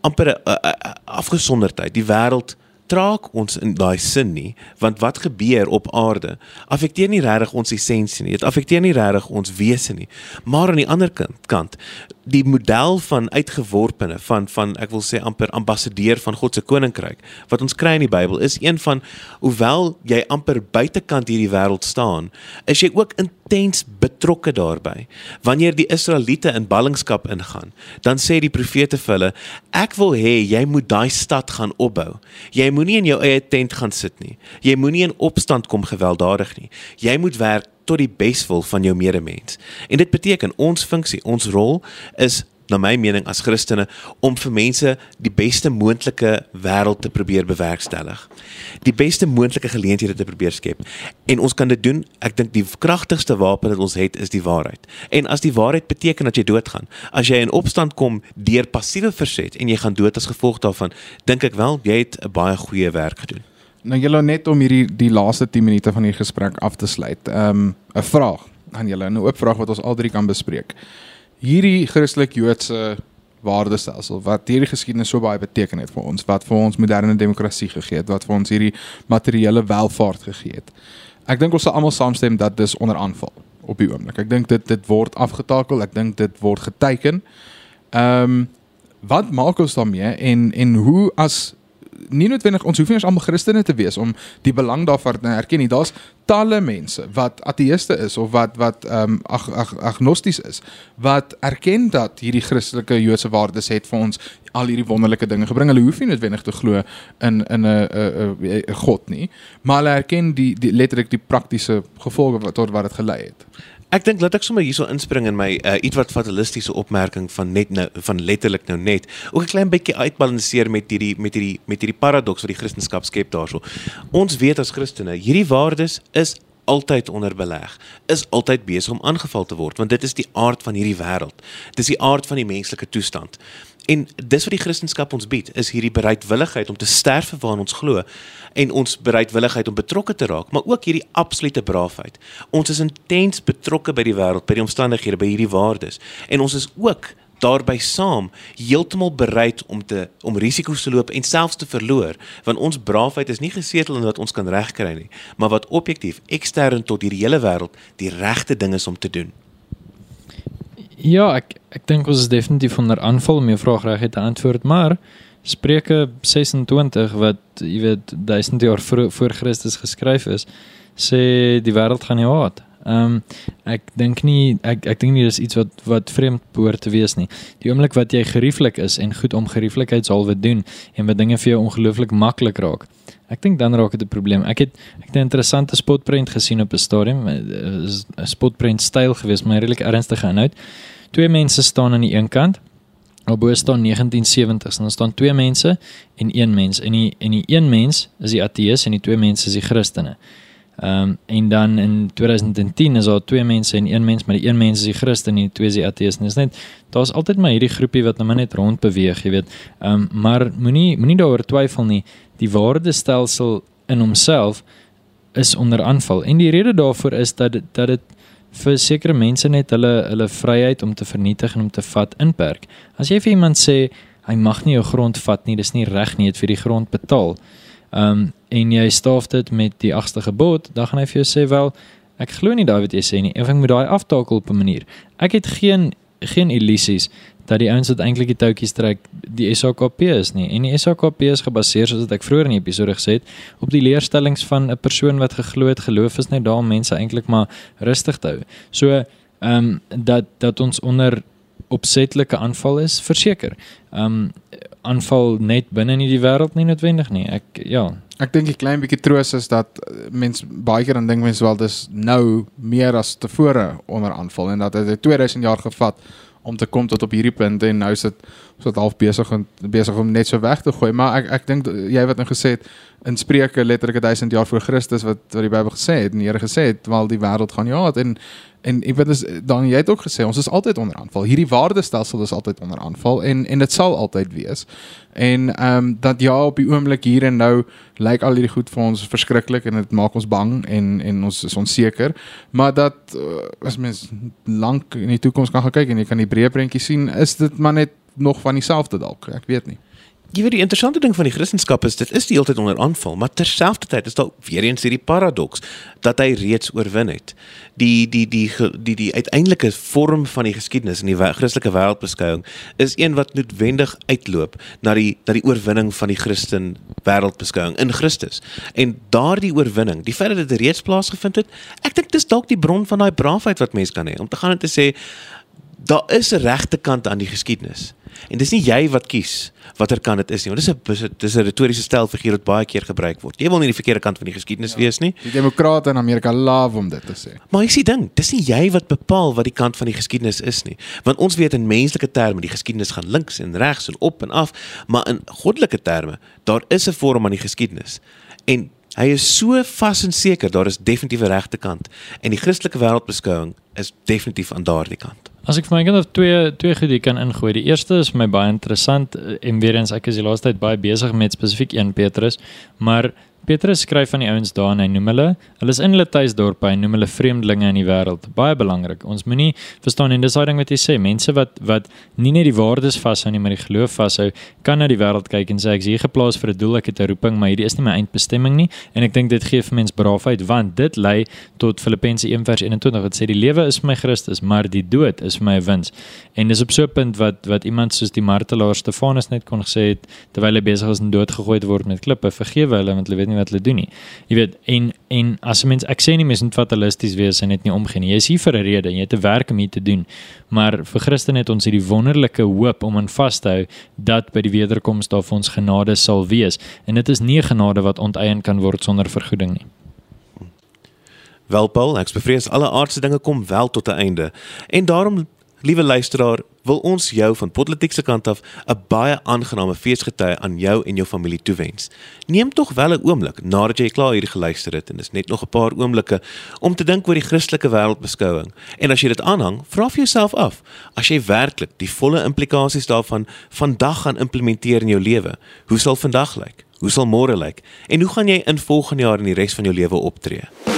amper 'n- afgesonderdheid. Die wêreld traak ons in daai sin nie, want wat gebeur op aarde affekteer nie regtig ons essensie nie. Dit affekteer nie regtig ons wese nie. Maar aan die ander kant, kant die model van uitgeworpene van van ek wil sê amper ambassadeur van God se koninkryk wat ons kry in die Bybel is een van hoewel jy amper buitekant hierdie wêreld staan, is jy ook intens betrokke daarbey. Wanneer die Israeliete in ballingskap ingaan, dan sê die profete vir hulle, ek wil hê jy moet daai stad gaan opbou. Jy moenie in jou eie tent gaan sit nie. Jy moenie in opstand kom gewelddadig nie. Jy moet werk tot die beswil van jou medemens. En dit beteken ons funksie, ons rol is na my mening as Christene om vir mense die beste moontlike wêreld te probeer bewerkstellig. Die beste moontlike geleenthede te probeer skep. En ons kan dit doen. Ek dink die kragtigste wapen wat ons het is die waarheid. En as die waarheid beteken dat jy doodgaan, as jy in opstand kom deur passiewe verset en jy gaan dood as gevolg daarvan, dink ek wel jy het 'n baie goeie werk gedoen. Nou julle net om hierdie die laaste 10 minute van hierdie gesprek af te sluit. Ehm um, 'n vraag aan julle, 'n oop vraag wat ons al drie kan bespreek. Hierdie Christelik-Joodse waardestelsel wat hierdie geskiedenis so baie beteken het vir ons, wat vir ons moderne demokrasie gegee het, wat vir ons hierdie materiële welvaart gegee het. Ek dink ons sal almal saamstem dat dis onder aanval op die oomblik. Ek dink dit dit word afgetakel, ek dink dit word geteiken. Ehm um, wat maak ons daarmee en en hoe as nie noodwendig ons hoef nie eens almal Christene te wees om die belang daarvan te erken nie. Daar's talle mense wat ateëste is of wat wat ehm um, ag ag agnosties is wat erken dat hierdie Christelike Joodse waardes het vir ons al hierdie wonderlike dinge gebring. Hulle hoef nie noodwendig te glo in in 'n 'n God nie, maar hulle erken die die letterlik die praktiese gevolge wat tot wat dit gelei het. Ek dink laat ek sommer hierso inspring in my uh, ietwat fatalistiese opmerking van net nou van letterlik nou net. Ook 'n klein bietjie uitbalanseer met hierdie met hierdie met hierdie paradoks wat die Christendom skep daarso. Ons weet as Christene, hierdie waardes is altyd onder beleg, is altyd besig om aangeval te word, want dit is die aard van hierdie wêreld. Dis die aard van die menslike toestand. En dis wat die Christendom ons bied, is hierdie bereidwilligheid om te sterf vir waar ons glo en ons bereidwilligheid om betrokke te raak, maar ook hierdie absolute braafheid. Ons is intens betrokke by die wêreld, by die omstandighede, by hierdie waardes en ons is ook daarby saam heeltemal bereid om te om risiko's te loop en selfs te verloor want ons braafheid is nie gesetel in wat ons kan regkry nie maar wat objektief ekstern tot hierdie hele wêreld die regte ding is om te doen Ja, ek ek dink ons is definitief onder aanval om jou vraag reg te antwoord, maar Spreuke 26 wat jy weet 1000 jaar voor, voor Christus geskryf is, sê die wêreld gaan jou haat. Ehm um, ek dink nie ek ek dink nie dis iets wat wat vreemd behoort te wees nie. Die oomblik wat jy gerieflik is en goed om gerieflikheidshalwe doen en wat dinge vir jou ongelooflik maklik raak. Ek dink dan raak dit 'n probleem. Ek het ek het 'n interessante spotprent gesien op 'n stadium, 'n spotprent styl geweest, maar redelik ernstige inhoud. Twee mense staan aan die een kant Albo staan 1970s en dan staan twee mense en een mens en die en die een mens is die ateës en die twee mense is die Christene. Ehm um, en dan in 2010 is daar twee mense en een mens, maar die een mens is die Christen en die twee is die ateës. Dit is net daar's altyd maar hierdie groepie wat nou net rond beweeg, jy weet. Ehm um, maar moenie moenie daaroor twyfel nie. Die waardestelsel in homself is onder aanval en die rede daarvoor is dat dit dat dit vir sekere mense net hulle hulle vryheid om te vernietig en om te vat inperk. As jy vir iemand sê hy mag nie jou grond vat nie, dis nie reg nie, jy het vir die grond betaal. Um, en jy staaf dit met die agste gebod, dan gaan hy vir jou sê wel ek glo nie daai wat jy sê nie. Ek moet daai aftakel op 'n manier. Ek het geen geen illusies dat die ouens wat eintlik die toutjies trek die SAKP is nie. En die SAKP is gebaseer soos ek vroeër in die episode gesê het op die leerstellings van 'n persoon wat geglo het geloof is net daar om mense eintlik maar rustig te hou. So ehm um, dat dat ons onder opsetlike aanval is verseker. Ehm um, aanval net binne in die wêreld nie noodwendig nie. Ek ja. Ek dink 'n klein bietjie troos is dat mens baie keer dan dink mense wel dis nou meer as tevore onder aanval en dat dit 2000 jaar gevat om te kom tot op hierdie punt en nou is dit so half besig en besig om net so weg te gooi maar ek ek dink jy wat nou gesê het in Spreuke letterlik 1000 jaar voor Christus wat wat die Bybel gesê het en die Here gesê het wel die wêreld gaan ja en en ek weet dan jy het ook gesê ons is altyd onder aanval. Hierdie waardestelsel is altyd onder aanval en en dit sal altyd wees. En ehm um, dat ja op die oomblik hier en nou lyk al hierdie goed vir ons verskriklik en dit maak ons bang en en ons is onseker. Maar dat uh, as mens lank in die toekoms kan gaan kyk en jy kan die breë prentjie sien is dit maar net nog van dieselfde dalk. Ek weet nie Jy weet die interessante ding van die Christendom is dit is die hele tyd onder aanval, maar terselfdertyd is daar weer eens hierdie paradoks dat hy reeds oorwin het. Die die die die die, die uiteindelike vorm van die geskiedenis in die Christelike wêreldbeskouing is een wat noodwendig uitloop na die na die oorwinning van die Christen wêreldbeskouing in Christus. En daardie oorwinning, die feit dat dit reeds plaasgevind het, ek dink dis dalk die bron van daai braafheid wat mense kan hê om te gaan en te sê daar is 'n regte kant aan die geskiedenis. En dis nie jy wat kies watter kant dit is nie. Want dis 'n dis 'n retoriese stelfiguur wat baie keer gebruik word. Jy wil nie die verkeerde kant van die geskiedenis ja, wees nie. Die demokrate in Amerika love om dit te sê. Maar ek sê ding, dis nie jy wat bepaal wat die kant van die geskiedenis is nie. Want ons weet in menslike terme die geskiedenis gaan links en regs en op en af, maar in goddelike terme, daar is 'n vorm aan die geskiedenis. En hy is so vas en seker daar is definitief 'n regte kant en die Christelike wêreldbeskouing is definitief aan daardie kant. As ek vir my kind of twee twee goed kan ingooi. Die eerste is my baie interessant eh, en weer eens ek is die laaste tyd baie besig met spesifiek 1 Petrus, maar Petrus skryf van die ouens daar en hy noem hulle, hulle is in hulle tuisdorp, hy noem hulle vreemdelinge in die wêreld. Baie belangrik. Ons moenie verstaan en dis daai ding wat jy sê, mense wat wat nie net die waardes vashou nie, maar die geloof vashou, kan na die wêreld kyk en sê ek is hier geplaas vir 'n doel, ek het 'n roeping, maar hierdie is nie my eindbestemming nie en ek dink dit gee vir mense braafheid want dit lei tot Filippense 1:21 wat sê die lewe is vir my Christus, maar die dood is vir my 'n wins. En dis op so 'n punt wat wat iemand soos die martelaar Stefanus net kon gesê het terwyl hy besig was om dood gegooi te word met klippe, vergewe hulle want hulle weet nie wat hulle doen nie. Jy weet en en as 'n mens ek sê nie mens moet fatalisties wees en net nie omgee nie. Jy is hier vir 'n rede en jy het 'n werk om hier te doen. Maar vir Christene het ons hierdie wonderlike hoop om aan vas te hou dat by die wederkoms daar vir ons genade sal wees. En dit is nie genade wat onteien kan word sonder vergoeding nie. Wel Paul, ek bevrees alle aardse dinge kom wel tot 'n einde. En daarom Liewe luisteraar, wil ons jou van Politiek se kant af 'n baie aangename feesgety aan jou en jou familie toewens. Neem tog wel 'n oomblik nadat jy klaar hierdie geluister het en dis net nog 'n paar oomblikke om te dink oor die Christelike wêreldbeskouing. En as jy dit aanhang, vra vir jouself af, as jy werklik die volle implikasies daarvan vandag gaan implementeer in jou lewe, hoe sal vandag lyk? Hoe sal môre lyk? En hoe gaan jy in volgende jaar en die res van jou lewe optree?